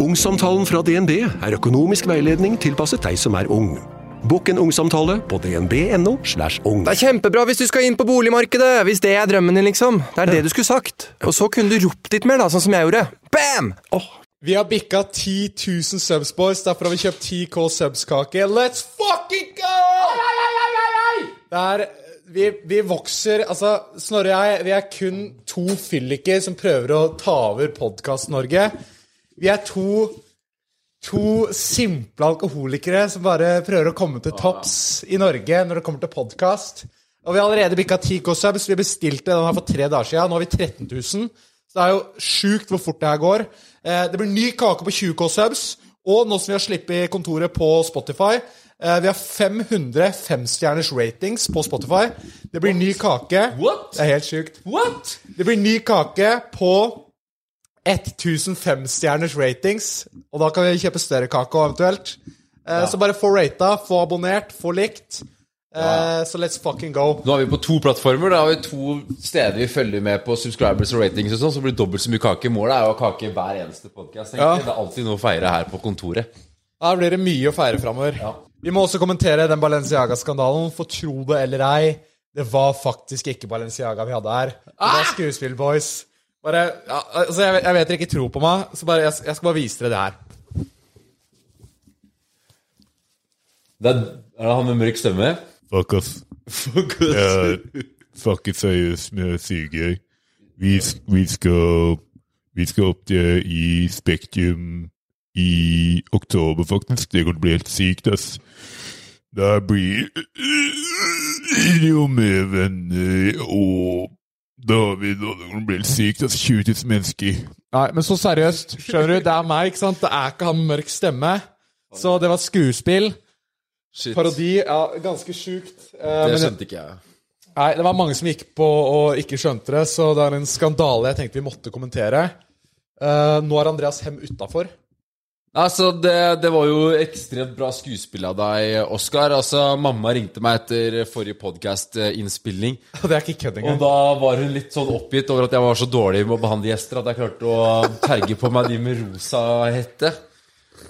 Ungsamtalen fra DNB er økonomisk veiledning tilpasset deg som er ung. Bokk en ungsamtale på dnb.no. slash ung. Det er kjempebra hvis du skal inn på boligmarkedet, hvis det er drømmen din, liksom. Det er det du skulle sagt. Og så kunne du ropt litt mer, da, sånn som jeg gjorde. Bam! Oh. Vi har bikka 10 000 subs, boys. Derfor har vi kjøpt 10K subs-kake. Let's fucking go! Det er vi, vi vokser Altså, Snorre og jeg, vi er kun to fylliker som prøver å ta over Podkast-Norge. Vi er to To simple alkoholikere som bare prøver å komme til topps i Norge når det kommer til podkast. Og vi har allerede bikka 10K subs. Vi bestilte den her for tre dager siden. Nå har vi 13 000. Så det er jo sjukt hvor fort det her går. Eh, det blir ny kake på 20K subs. Og nå som vi har sluppet kontoret på Spotify eh, Vi har 500 femstjerners ratings på Spotify. Det blir ny kake. What? Det er helt sjukt. What? Det blir ny kake på 1000 femstjerners ratings. Og da kan vi kjøpe større kake eventuelt. Eh, Så bare få rata, få abonnert, få likt. Eh, Så let's fucking go. Nå er vi på to plattformer. Da har vi to steder vi følger med på subscribers og ratings og sånn, så blir det dobbelt så mye kake. Målet er jo å kake hver eneste podkast. Ja. Det er alltid noe å feire her på kontoret. Da blir det mye å feire framover. Vi må også kommentere den Balenciaga-skandalen, for tro det eller ei, det var faktisk ikke Balenciaga vi hadde her. Det var skuespill, boys. Bare, ja, altså jeg, jeg vet dere ikke tror på meg, så bare, jeg, jeg skal bare vise dere det her. Det er, er det han med mørk stemme? Fuck off. Ja, fuck it seriøst med syke. Vi, vi skal Vi skal opp til i Spektrum i oktober, faktisk. Det kommer til å bli helt sykt, ass. Da blir det jo med venner og David, det kommer til å bli helt sykt, Altså 20 000 mennesker. Nei, men så seriøst, skjønner du, det er meg, ikke sant? Det er ikke han med mørk stemme. Så det var skuespill. Shit. Parodi, ja, ganske sjukt. Eh, Det skjønte ikke jeg. Nei, det var mange som gikk på og ikke skjønte det, så det er en skandale jeg tenkte vi måtte kommentere. Eh, nå er Andreas Hem utafor. Altså, det, det var jo ekstremt bra skuespill av deg, Oskar. Altså, mamma ringte meg etter forrige podkast-innspilling. Det er ikke kødd Og da var hun litt sånn oppgitt over at jeg var så dårlig med å behandle gjester at jeg klarte å terge på meg de med rosa hette.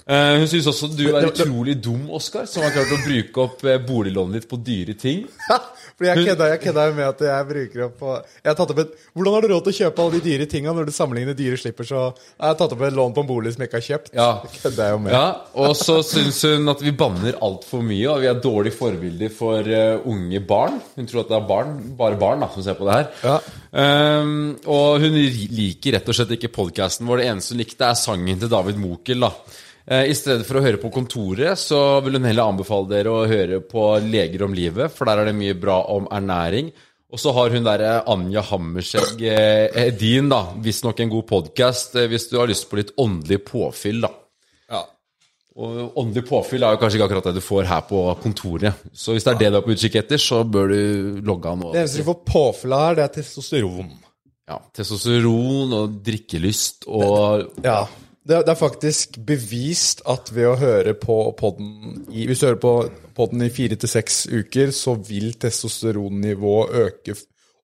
Eh, hun syns også du er utrolig dum, Oskar, som har klart å bruke opp eh, boliglånet ditt på dyre ting. Fordi jeg kødda, jeg kødda jo med at jeg bruker opp på Jeg har tatt opp et Hvordan har du råd til å kjøpe alle de dyre tinga når du sammenligner dyre slipper, så Jeg har tatt opp et lån på en bolig som jeg ikke har kjøpt. Ja. Det kødder jeg jo med. Ja, Og så syns hun at vi banner altfor mye, og vi er dårlige forbilder for uh, unge barn. Hun tror at det er barn, bare barn da, som ser på det her. Ja. Um, og hun liker rett og slett ikke podkasten vår. Det eneste hun likte, er sangen til David Mokel. da I stedet for å høre på Kontoret, så vil hun heller anbefale dere å høre på Leger om livet, for der er det mye bra om ernæring. Og så har hun derre Anja Hammerskjegg eh, Edin, da, visstnok en god podkast hvis du har lyst på litt åndelig påfyll, da. Ja. Og åndelig påfyll er jo kanskje ikke akkurat det du får her på kontoret. Så hvis det er det du er på utkikk etter, så bør du logge av nå. Det eneste du får påfyll av her, det er testosteron. Ja, Testosteron og drikkelyst og Ja. Det, det er faktisk bevist at ved å høre på podden i, Hvis du hører på podden i fire til seks uker, så vil testosteronnivået øke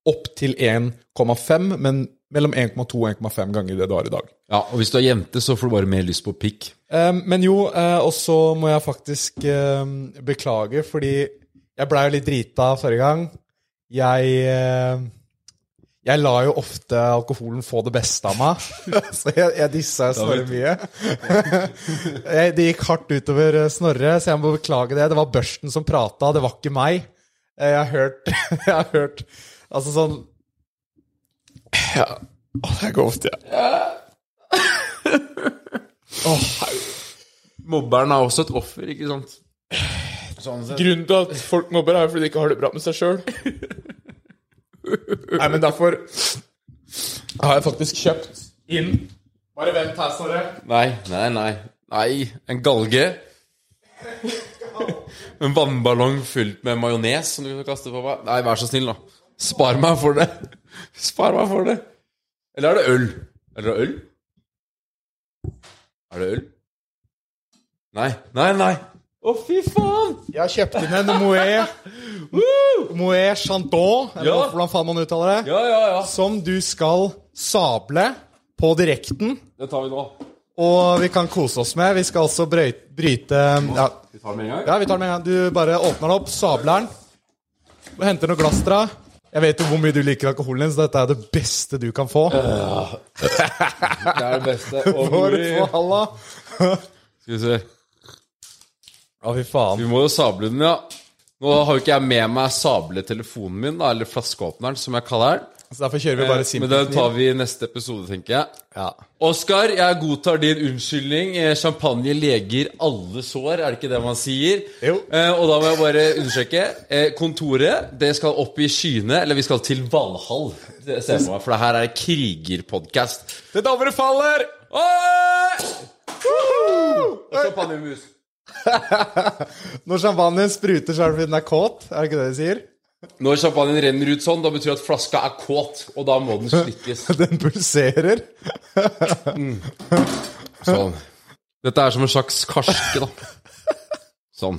opp til 1,5, men mellom 1,2 og 1,5 ganger det du har i dag. Ja, og hvis du er jente, så får du bare mer lyst på pikk. Eh, men jo, eh, og så må jeg faktisk eh, beklage, fordi jeg blei jo litt drita forrige gang. Jeg eh, Jeg lar jo ofte alkoholen få det beste av meg, så jeg, jeg dissa Snorre mye. Jeg- det gikk hardt utover eh, Snorre, så jeg må beklage det. Det var børsten som prata, det var ikke meg. Eh, Jeg har hørt Jeg har hørt Altså sånn ja. Å, det går ofte, ja. Mobberen er også et offer, ikke sant? Grunnen til at folk mobber, er fordi de ikke har det bra med seg sjøl. Nei, men derfor har jeg faktisk kjøpt inn Bare vent her, Snorre. Nei, nei, nei. Nei, en galge. En vannballong fylt med majones som du kan kaste på meg. Nei, vær så snill, da. Spar meg for det. Spar meg for det. Eller er det øl? Er det øl? Er det øl? Nei, nei, nei. Å, fy faen! Jeg har kjøpt inn en Moët Moët Chandon, eller Ja. hvordan faen man uttaler det, Ja, ja, ja. som du skal sable på direkten. Det tar vi nå. og vi kan kose oss med. Vi skal også brøyte, bryte ja. Vi tar det med en gang. ja, vi tar den med en gang. Du bare åpner den opp, sabler den, og henter noe glass til deg. Jeg vet jo hvor mye du liker alkoholen din, så dette er det beste du kan få. Det er det beste. Og For halla. skal vi se. Å, fy faen. Vi må jo sable den, ja. Nå har jo ikke jeg med meg sabletelefonen min, da, eller flaskeåpneren, som jeg kaller den. Så derfor kjører vi bare Men simpelt den tar vi i neste episode, tenker jeg. Ja. Oskar, jeg godtar din unnskyldning. Eh, Champagne leger alle sår, er det ikke det man sier? Jo. Eh, og da må jeg bare understreke. Eh, kontoret det skal opp i skyene, eller vi skal til Valhall. Det ser jeg meg, For det her er krigerpodkast. Det damer faller! Champagnemus. Når champagnen spruter, så er det fordi den er kåt. Er det ikke det de sier? Når champagnen renner ut sånn, da betyr det at flaska er kåt, og da må den slikkes. Den pulserer. Sånn. Dette er som en slags karske, da. Sånn.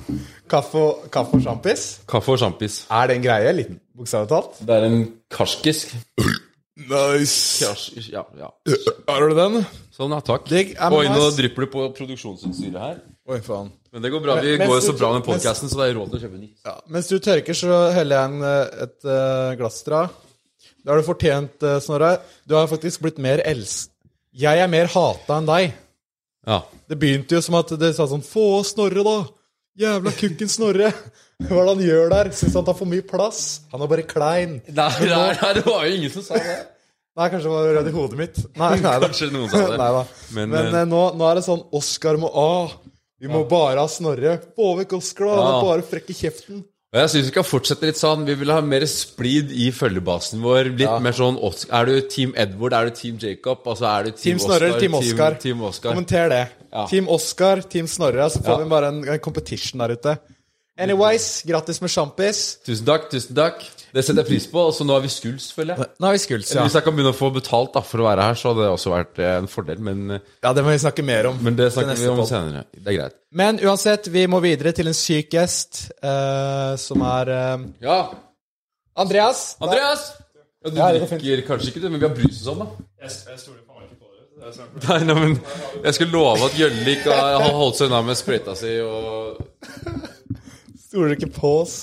Kaffe og, kaffe og sjampis. Kaffe og sjampis. Er det en greie? liten bokstavelig talt. Det er en karskisk. Nice. Karsk, ja, ja. Har du den? Sånn, ja, takk. Oi, nå nice. drypper det på produksjonsutstyret her. Oi, faen. Men det går bra. Vi Men- går så bra med mens- podkasten, så det er råd til å kjøpe nytt. Ja. Mens du tørker, så heller jeg en, eh, et eh, glass til deg. Det har du fortjent, eh, Snorre. Du har faktisk blitt mer elsk... Jeg er mer hata enn deg. Ja. Det begynte jo som at det sa sånn Få Snorre, da! Jævla kukken Snorre! Hva er det han gjør der? Syns han tar for mye plass? Han er bare klein. Nei, nei, nei, det var jo ingen som sa det. Nei, kanskje det var rød i hodet mitt. Nei, nei. Kanskje noen sa det. Nei da. Men, Men, eh, nå, nå er det sånn Oscar må ah, Vi må bare ha Snorre. Få vekk Oskar, da! Han Ja. er bare frekk i kjeften. Og jeg syns vi kan fortsette litt sånn. Vi vil ha mer splid i følgebasen vår. Litt mer sånn Er du Team Edward? Er du Team Jacob? Altså er du Team, Team Snorre eller Team Oscar? Team, Oscar. Kommenter det. Ja. Team Oscar, Team Snorre. Så får Ja. vi bare en, en competition der ute. Anyways, grattis med sjampis. Tusen takk. tusen takk Det setter jeg pris på. Og så nå har vi skuls, føler jeg. Nå har vi skuls, ja. Hvis jeg kan begynne å få betalt da for å være her, så hadde det også vært eh, en fordel. Men, eh, Ja, det må vi snakke mer om. men det snakker vi om podd. senere. Det er greit. Men uansett, vi må videre til en syk gjest, eh, som er eh, Ja, Andreas. Andreas! Ja, du Ja, det går fint. drikker kanskje ikke, du, men vi har brus og sånn, da. Nei, nei, men jeg skulle love at Gjøllik har holdt seg unna med sprøyta si og Stoler ikke på oss.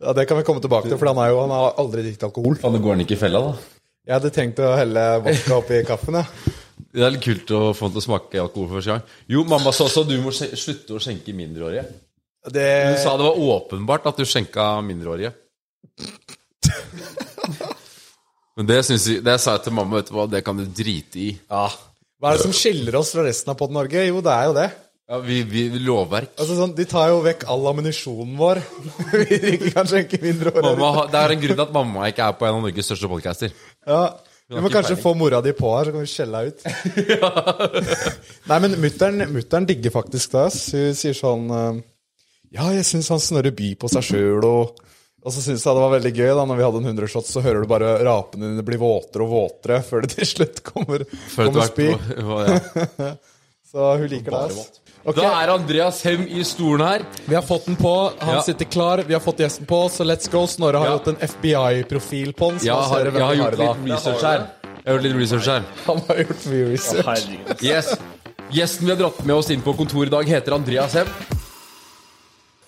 Ja, Det kan vi komme tilbake til, for han, er jo, han har aldri drukket alkohol. Faen, går han ikke i fella, da. Jeg hadde tenkt å helle vodka oppi kaffen. Ja. Det er litt kult å få han til å smake alkohol for første gang. Jo, mamma sa også at du må slutte å skjenke mindreårige. Det, Hun sa det var åpenbart at du skjenka mindreårige. Men det, synes jeg, det sa jeg til mamma, vet du hva, det kan du drite i. ja. Hva er det som skiller oss fra resten av Pott Norge? Jo, det er jo det. Ja, vi, vi, Lovverk. Altså sånn, De tar jo vekk all ammunisjonen vår. vi ikke kan skjenke mindre år. Mamma, det er en grunn til at mamma ikke er på en av Norges største podcaster. Ja, Vi må kanskje peiling. få mora di på her, så kan vi skjelle henne ut. Nei, men mutter'n mutter'n digger faktisk det. Hun sier sånn eh, Ja, jeg syns han Snorre by på seg sjøl, og og så syns jeg det var veldig gøy da når vi hadde en 100 shots, så hører du bare rapene dine bli våtere og våtere før det til slutt kommer, kommer spy. ja. Så hun liker det. Ass. Ok, Da er Andreas Hem i stolen her. Vi har fått den på, han Ja. sitter klar, vi har fått gjesten på, så let's go. Snorre har Ja. gjort en FBI-profil på den. så Jeg har, jeg har gjort litt research her. Jeg har gjort litt research her. Han har gjort mye research. Yes. Gjesten vi har dratt med oss inn på kontoret i dag, heter Andreas Hem.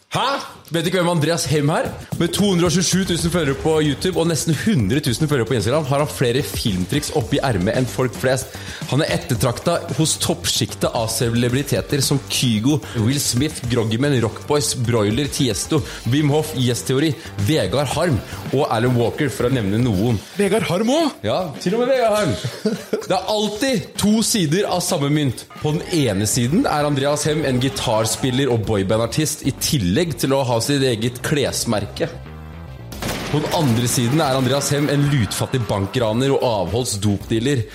Hæ? Vet ikke hvem Andreas Hem er? Med 227 000 følgere på YouTube og nesten 100 000 følgere på Instagram har han flere filmtriks oppi ermet enn folk flest. Han er ettertrakta hos toppsjiktet av celebriteter som Kygo, Will Smith, Groggyman, Rockboys, Broiler, Tiesto, Wim Hof, Yes Theory, Vegard Harm og Alan Walker, for å nevne noen. Vegard Harm òg! Ja, til og med Vegard Harm. Det er alltid to sider av samme mynt. På den ene siden er Andreas Hem en gitarspiller og boybandartist i tillegg til å ha sitt eget klesmerke. På den andre siden er Andreas Hem en lutfattig bankraner og avholds dopdealer.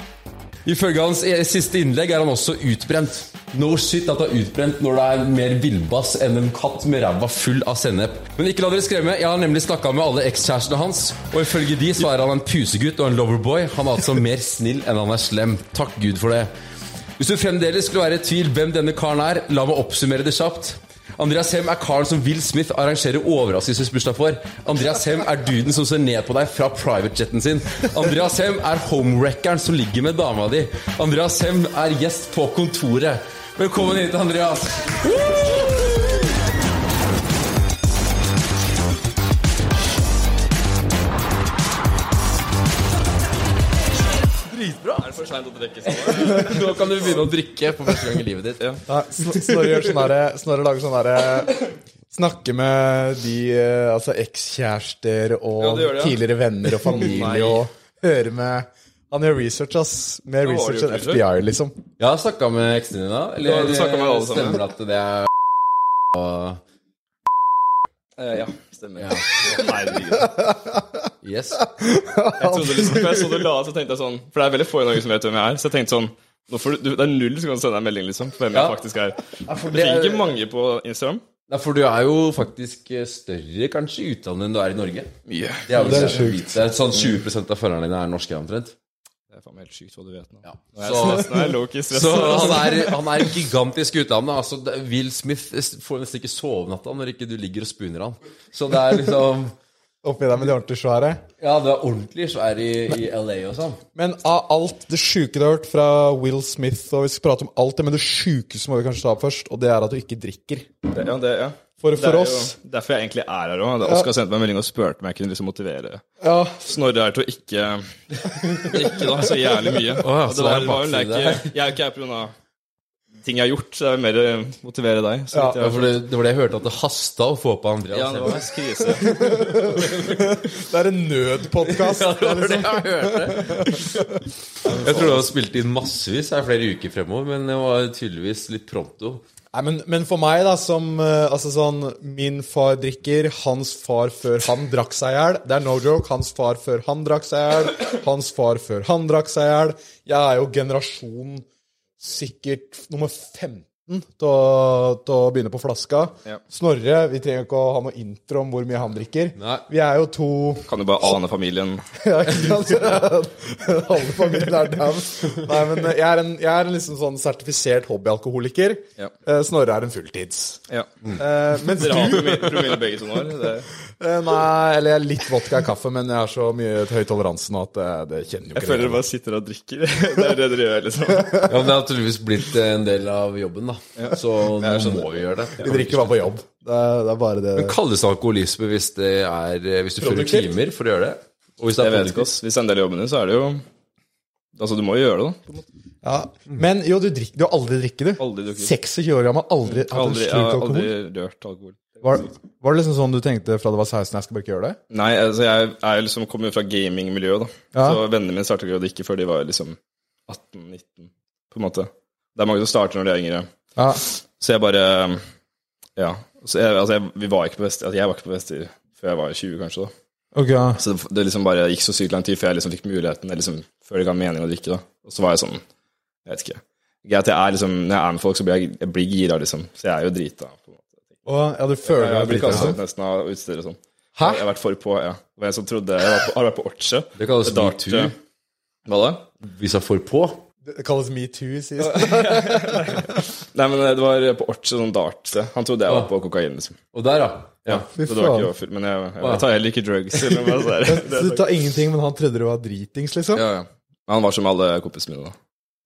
Ifølge hans e- siste innlegg er han også utbrent. No shit at du er utbrent når du er mer villbass enn en katt med ræva full av sennep. Men ikke la dere skremme, jeg har nemlig snakka med alle ekskjærestene hans, og ifølge de så er han en pusegutt og en loverboy. Han er altså mer snill enn han er slem. Takk Gud for det. Hvis du fremdeles skulle være i tvil hvem denne karen er, la meg oppsummere det kjapt. Andreas Hem er karen som Will Smith arrangerer overraskelsesbursdag for. Andreas Hem er duden som ser ned på deg fra privatejeten sin. Andreas Hem er homewreckeren som ligger med dama di. Andreas Hem er gjest på kontoret. Velkommen hit, Andreas. Er seint å drikke sånn? Nå kan du begynne å drikke for første gang i livet ditt. Nei, Snorre gjør sånn derre Snorre lager sånn derre Snakke med de eh, altså ekskjærester og Ja, det det, ja. tidligere venner og familie og høre med Han gjør research, ass. Mer research enn? FBI, liksom. Jeg har snakka med eksene dine. Ja, Eller du med alle stemmer at det er og Eh, ja, stemmer. Ja. Herregud. Yes. Jeg trodde liksom, for jeg så du la så tenkte jeg sånn For det er veldig få i Norge som vet hvem jeg er. Så jeg tenkte sånn nå får du, Det er null som kan sende deg en melding, liksom. For hvem Ja. jeg faktisk er. det Det er ikke mange på Instagram. Ja, for du er jo faktisk eh, større kanskje i utlandet enn du er i Norge. Yeah. Det er, jo Det er. Det er sånn 20% av følgerne dine er norske, omtrent. Det er faen meg helt sjukt hva du vet nå. Ja. Så, er så han, er, han er gigantisk utlandet. Altså, det- Will Smith får nesten ikke sove natta når ikke du ligger og spooner han. Så det er liksom Oppi der med de ordentlig svære. Ja, det er ordentlig svær i, i LA og sånn. Men av alt det sjuke du har hørt fra Will Smith, og vi skal prate om alt det, men det sjukeste må vi kanskje ta opp først, og det er at du ikke drikker. Det, ja, det, ja. For, Det for er oss jo derfor jeg egentlig er her òg. Oskar sendte meg en melding og spurte om jeg kunne liksom motivere Ja, Snorre her til å ikke Ikke da, så jævlig mye. Oh, ja, så det det er var, en var ikke, jeg er ikke her pga. ting jeg har gjort, så det er mer å motivere deg. Så Ja, jeg Ja, for det, det var det jeg hørte, at det hasta å få på Andreas. Ja, det var en krise. det er en nødpodkast. det var det jeg hørte. Jeg tror du har spilt inn massevis her flere uker fremover, men det var tydeligvis litt pronto. Nei, men, men for meg, da, som eh, Altså sånn Min far drikker, hans far før han drakk seg i hjel. Det er no joke. Hans far før han drakk seg i hjel. Hans far før han drakk seg i hjel. Jeg er jo generasjon sikkert nummer 15 til å, til å begynne på flaska. Ja. Snorre, vi trenger ikke å ha noe intro om hvor mye han drikker. Nei. Vi er jo to Kan jo bare ane familien. ja, ikke sant? Alle familier er dau. Nei, men jeg er en, jeg er en liksom sånn sertifisert hobbyalkoholiker. Ja. Eh, Snorre er en fulltids. Ja. Eh, mens Dere har promille, begge to nå? eller? Eh, Nei, eller jeg er litt vodka og kaffe, men jeg har så mye høy toleranse nå at det, det kjenner jo jeg føler dere. bare sitter og drikker. Det er det dere gjør, liksom. Ja, men Det har tydeligvis blitt en del av jobben, da. Så nå må vi gjøre det. Vi drikker bare på jobb. Det er, det er bare det. Men kalles det alkoholisme hvis, det er, hvis du fører timer for å gjøre det? Og hvis det Jeg er vet ikke, ass. Hvis det er en del av jobben din, så er det jo Altså, du må jo gjøre det, da. Ja. Men jo, du, drikker, du har aldri drikket, du. Aldri drukket. 26 år gammel, aldri hatt en slurk alkohol. aldri rørt alkohol. Var, var det liksom sånn du tenkte fra du var 16, jeg skal bare ikke gjøre det? Nei, altså jeg er liksom kommer fra gamingmiljøet, da. Ja. Så vennene mine starta ikke å drikke før de var liksom 18-19, på en måte. Det er mange som starter når de er yngre. Ja. Så jeg bare Ja. Så jeg, altså jeg, vi var ikke på Vest, altså jeg var ikke på Vester før jeg var 20, kanskje. da. Okay. Så det, det liksom bare gikk så sykt lang tid før jeg liksom fikk muligheten, eller liksom, før det ga mening å drikke. da. Og så var jeg sånn Jeg vet ikke. Jeg er liksom, Når jeg er med folk, så blir jeg, jeg blir gira, liksom. Så jeg er jo drita. på en måte. Og, ja, du føler Jeg deg blitt dritt, kastet liksom. ut nesten av utesteder og sånn. Hæ? Jeg har vært for på, ja. Det var en som trodde Jeg var på, har vært på Orche. Det kalles metoo. Hva da? Hvis jeg får på. Det kalles metoo, sies det. Nei, men det var på Orche, sånn dart-sted. Han trodde jeg var på kokain, liksom. Og der, ja. Ja, Fy så det var faen. ikke overfull. Men jeg, jeg, jeg tar heller ikke drugs. Eller hva det er. Det Så er du tar ingenting, men han trodde du var dritings, liksom? Ja, ja. Men Han var som alle kompisene mine, da.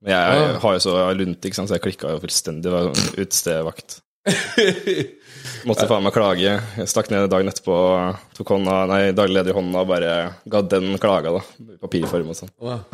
Men jeg, jeg har jo så lunt, ikke sant, så jeg klikka jo fullstendig. Det var sånn utestedvakt. Måtte faen meg klage. Jeg stakk ned dagen etterpå, tok hånda, nei, daglig leder i hånda og bare ga den klaga, da. I papirform og sånn.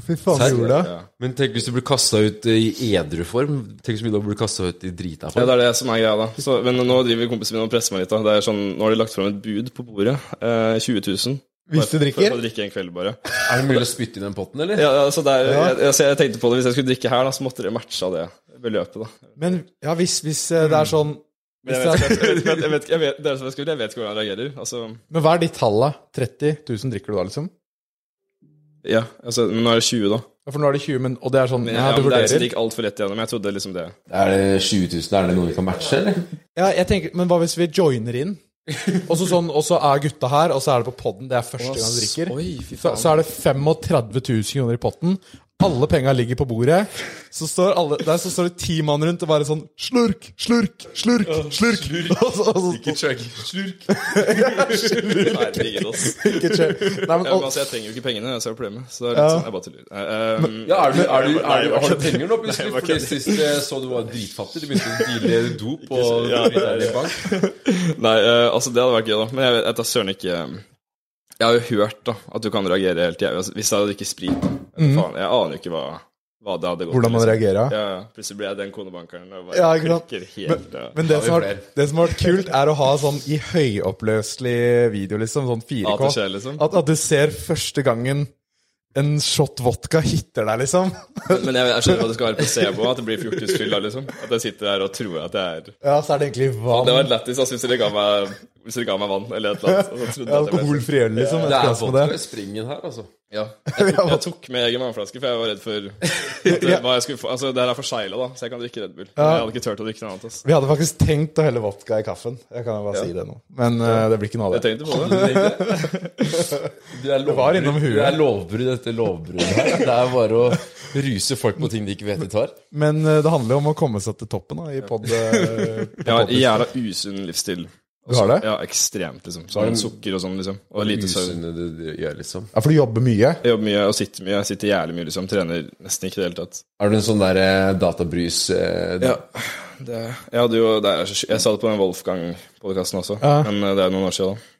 Fy faen, du gjorde det? Ja. Men tenk hvis du blir kasta ut i edru form. Tenk så mye du blir kasta ut i drita Ja, form. det er det som er greia, da. Så, men nå driver kompisen min og presser meg litt. da. Det er sånn, Nå har de lagt fram et bud på bordet. Eh, 20 000. Hvis du drikker? for å drikke en kveld, bare. Er det mulig å spytte i den potten, eller? Ja, altså det er, jeg, altså jeg tenkte på det, Hvis jeg skulle drikke her, da, så måtte det matcha det beløpet. da. Men ja, hvis, hvis eh, det er sånn Men jeg vet, jeg, vet, jeg, vet, jeg, vet, det er som jeg, skulle, jeg vet ikke hvordan jeg reagerer. Altså, Men hva er ditt tall, da? 30 000 drikker du da, liksom? ja, altså, men nå er det 20, da. Ja, For nå er det 20, men, og det er sånn Men, Ja, ja, du men det er liksom, vurderer? gikk altfor lett igjennom. Jeg trodde liksom det. Er det 20 000? Er det noe vi kan matche, eller? Ja, jeg tenker, Men hva hvis vi joiner inn? Og så sånn, og så er gutta her, og så er det på podden. Det er første gang du drikker. Oi, fy Så, så er det 35 000 kroner i potten. Alle penga ligger på bordet. Så står, alle, der så står det ti mann rundt og bare sånn Slurk, slurk, slurk, slurk. Og så, og så, Ikke chug. Slurk. Herregud, ass. ikke chug. Nei, men, Ja, altså, jeg trenger jo ikke pengene, så er det problemet. Så det er litt sånn, jeg bare tuller. Eh, um, Ja, er du, er du, er du, har du penger nå plutselig? Nei, Fordi sist jeg så du var dritfattig. Du begynte å deale dop og Ja, i bank. Nei, eh, altså det hadde vært gøy, da. Men jeg vet søren ikke eh, Jeg har jo hørt da at du kan reagere helt jævlig. Altså, hvis jeg hadde ikke sprit mm. Faen, jeg aner jo ikke hva, hva det hadde gått hvordan man liksom. reagerer. Ja, ja. Plutselig ble jeg den konebankeren og bare Ja, ikke sant? klikker helt. ja. Men det som, har, det som har vært kult, er å ha sånn i høyoppløselig video, liksom. Sånn 4K. At det skjer, liksom. At, at du ser første gangen en shot vodka hitter deg, liksom. Men jeg, jeg skjønner hva det skal være placebo, at det blir fjortisfylla, liksom. At jeg sitter der og tror at jeg er Ja, så er det egentlig vann. Det var lættis altså, hvis dere ga meg Hvis dere ga meg vann eller et eller annet. Ja, jeg at jeg Alkoholfri øl, liksom. Det er vodka det. i springen her, altså. Ja. Jeg jeg tok med egen vannflaske, for jeg var redd for at, hva jeg skulle få. Altså, det her er forsegla, da, så jeg kan drikke Red Bull. Men Jeg hadde ikke turt å drikke noe annet. Altså. Vi hadde faktisk tenkt å helle vodka i kaffen. Jeg kan bare si det nå. Men uh, det blir ikke noe av Jeg det. tenkte på det. Du er Det. Det er lovbrudd etter lovbruddet her. Det er bare å ruse folk på ting de ikke vet de tar. Men eh, det handler jo om å komme seg til toppen da, i pod... eh, Jeg har jævla usunn livsstil. Du har det? Ja, ekstremt, liksom. Sånn sukker og sånn, liksom. Og lite søvn. Du, du gjør, liksom. Ja, for du jobber mye. Jeg jobber mye og sitter mye. Jeg sitter jævlig mye, liksom. Trener nesten ikke i det hele tatt. Er du en sånn der eh, databrys eh, Ja. Det, jeg hadde jo det er, Jeg sa det på den Wolfgang-podkasten også, Ja. men eh, det er noen år siden. da.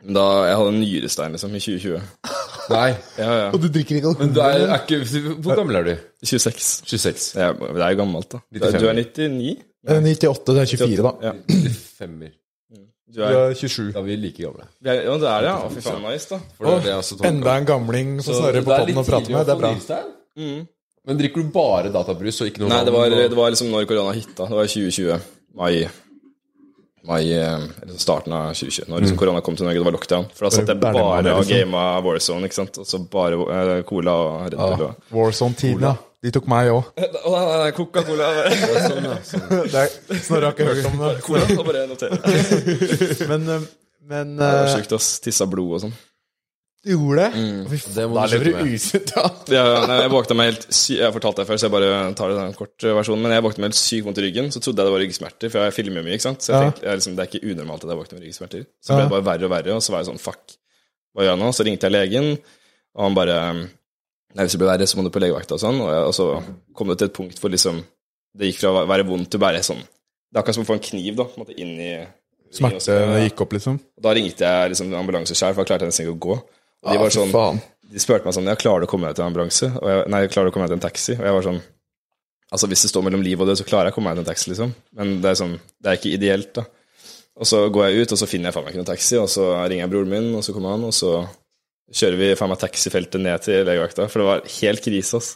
Da jeg hadde en nyrestein, liksom, i 2020. Nei. Ja, ja. Og du drikker ikke Men alkohol? du er, er ikke Hvor gammel er du? 26. 26. Det er, det er jo gammelt, da. Du er, du er 99? Eh, 98, Du er 24 da. Ja. Femmer. Du Du er, er 27. Da er vi like gamle. ja, ja, det er det, ja. Å, fy faen, nice, da. For det er det er altså. Enda en gamling som snørrer på er podden litt å prate med. Det er bra. Mm. Men drikker du bare databrus og ikke noe Nei, det var, det var liksom når korona hitta. Det var i 2020. Mai. Mai eh, eller starten av 2020. Når liksom korona kom til Norge, det var lockdown. For da satt jeg bare og liksom. gama Warzone, ikke sant. Og så bare eh, Cola og Red Bull. Ja, Warzone-tiden, ja. De tok meg òg. Coca-Cola. Snorre har ikke hørt om det. Cola, bare notere. Men, eh, men Det var sjukt, ass. Tissa blod og sånn. Du gjorde det? Fy Det faen, må da lever du med. usunt, ja. Ja, nei, jeg våkna meg helt sy Jeg har fortalt det før, så jeg bare tar det den en kort eh, versjon. Men jeg våkna meg helt sykt vondt i ryggen. Så trodde jeg det var ryggsmerter, for jeg filmer mye. ikke sant? Så jeg Ja. tenkte, jeg, liksom, Det er ikke unormalt at jeg våkner med ryggsmerter. Så Ja. ble det bare verre og verre, og så var jeg sånn fuck, hva gjør jeg nå? Så ringte jeg legen, og han bare Nei, hvis det blir verre, så må du på legevakta og sånn. Og, jeg, og så kom det til et punkt hvor liksom Det gikk fra å være vondt til bare sånn Det er akkurat som å få en kniv da, på en måte inn i Smertene gikk opp, liksom. Da ringte jeg liksom ambulanse sjøl, for jeg klarte nesten ikke å gå. Og de var sånn faen. de spurte meg sånn Ja, klarer du å komme deg til en ambulanse? Og jeg, nei, klarer du å komme deg til en taxi? Og jeg var sånn Altså, hvis det står mellom liv og død, så klarer jeg å komme meg til en taxi, liksom. Men det er sånn Det er ikke ideelt, da. Og så går jeg ut, og så finner jeg faen meg ikke noen taxi, og så ringer jeg broren min, og så kommer han, og så kjører vi faen meg taxifeltet ned til legevakta, for det var helt krise, ass.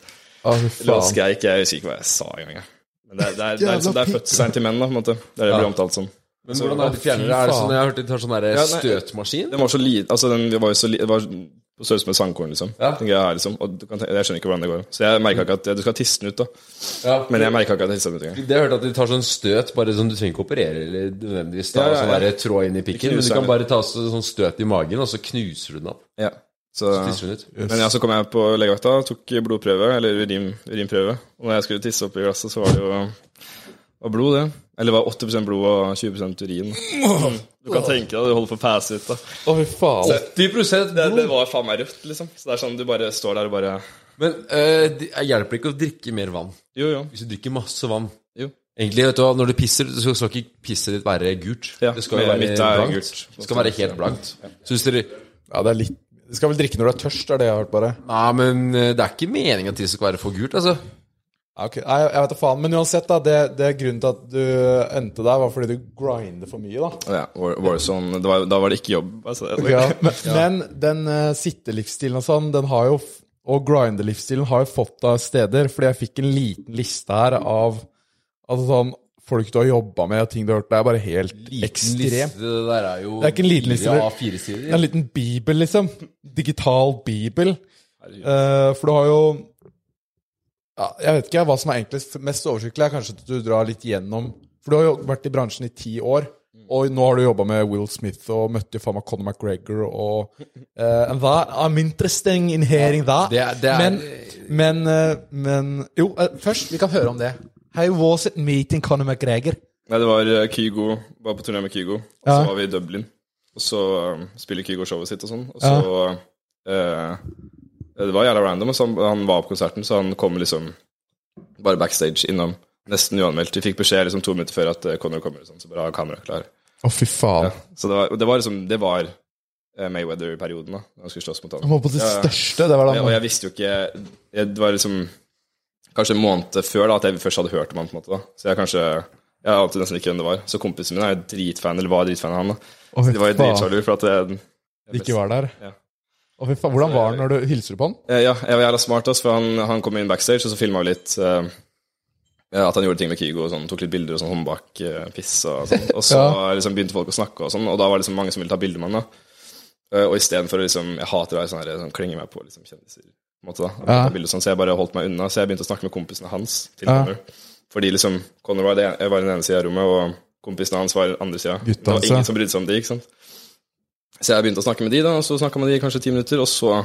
Ah, hva jeg Jeg husker ikke hva jeg sa engang, jeg. Men det er, det er, det er, liksom, det er født seint til menn, da, på en måte. Det er det det blir omtalt som. Men hvordan er det fjerner det? Er det sånn, jeg har hørt de tar sånn Ja, støtmaskin? Den var så liten Altså, den var jo så li, det var på størrelse med sandkorn, liksom. Ja. Den greia her, liksom. Og du kan, jeg skjønner ikke hvordan det går. Så jeg merka ikke at Du skal tisse den ut, da. Ja, Men jeg merka ikke at jeg tissa den ut engang. Det har jeg hørt at de tar sånn støt, bare sånn du trenger ikke operere eller nødvendigvis ta Ja, ja, ja. sånn der tråd inn i pikken, men du kan bare ta sånn støt i magen, og så knuser du den opp. Ja. Så, Så yes. men ja, så kom jeg på legevakta, tok blodprøve, eller urin, urinprøve. Og når jeg skulle tisse oppi glasset, så var det jo var blod, det. Eller det var 80% blod og 20% urin. Du kan tenke deg, du holder på å passe ut, da. Å, fy faen. 10 Det, blod! det var faen meg rødt, liksom. Så det er sånn, du bare står der og bare Men eh, det hjelper ikke å drikke mer vann. Jo, jo. Hvis du drikker masse vann Jo. Egentlig, vet du hva, Når du pisser, så skal ikke pisset ditt være gult. Ja, det skal jo men være mitt er blankt. gult. Det skal være helt blankt. Så hvis dere Ja, det er litt Du skal vel drikke når du er tørst, er det jeg har hørt, bare. Nei, men eh, det er ikke meningen at tisset skal være for gult, altså. Ja, ok. Nei, jeg, jeg vet da faen. Men uansett, da. Det, det er grunnen til at du endte der, var fordi du grinder for mye, da. Ja, War- Warzone det var, Da var det ikke jobb. Altså, Ja, men, men den uh, sittelivsstilen og sånn, den har jo Og grinder-livsstilen har jo fått av steder, fordi jeg fikk en liten liste her av Altså sånn folk du har jobba med, og ting du har hørt. Det er bare helt Liten ekstremt. liste, Det der er jo Det er ikke en liten liste, fire det- A4-sider. Det er en liten bibel, liksom. Digital bibel. Uh, for du har jo ja, Jeg vet ikke hva som er enklest. Mest oversiktlig er kanskje at du drar litt gjennom For du har jo vært i bransjen i ti år. Og nå har du jobba med Will Smith og møtte jo faen meg Conor McGregor og uh, And that, I'm interesting in hearing that. Det er- det er- men, men, eh, men Jo, uh, først, vi kan høre om det. How was it meeting Conor McGregor? Nei, det var eh, Kygo. Var på turné med Kygo. Og så Ja. var vi i Dublin. Og så um, spiller Kygo showet sitt og sånn. Og så eh, Det var jævla random. Så han, han var på konserten, så han kom liksom bare backstage innom. Nesten uanmeldt. Vi fikk beskjed liksom to minutter før at eh, Conor kommer. Sånn, så bare ha kameraet klar. Å, fy faen. Så det var, det var liksom Det var eh, Mayweather-perioden, da. Han skulle slåss mot han. Han var på det Ja, ja. største. Det var da Ja, og jeg visste jo ikke jeg, Det var liksom Kanskje en måned før da at jeg først hadde hørt om han. på en måte da Så jeg kanskje Jeg ante nesten ikke hvem det var. Så kompisen min er jo dritfan, eller var dritfan av han. da Å, Så De var jo dritsjalu for at jeg, De ikke var der. Ja. Faen. Hvordan var han når du hilser på han? Eh, Ja, jeg var jævla smart, ass, for han, han kom inn backstage, og så filma vi litt uh, at han gjorde ting med Kygo, og sånn, tok litt bilder og sånn håndbakpiss uh, og sånn. Og så liksom begynte folk å snakke, og sånn, og da var det liksom mange som ville ta bilde med han. da Uh, Og istedenfor å liksom Jeg hater å være sånn her, sånn, klenge meg på liksom, kjendiser. På en måte, da, Ja. bilder sånn, Så jeg bare holdt meg unna. Så jeg begynte å snakke med kompisene hans. til Ja. Connor. Fordi liksom Connor var, det, jeg var den ene sida av rommet, og kompisene hans var den andre sida. Det var ingen som brydde seg om det, ikke sant. Så jeg begynte å snakke med de, da, og så snakka med de i kanskje ti minutter, og så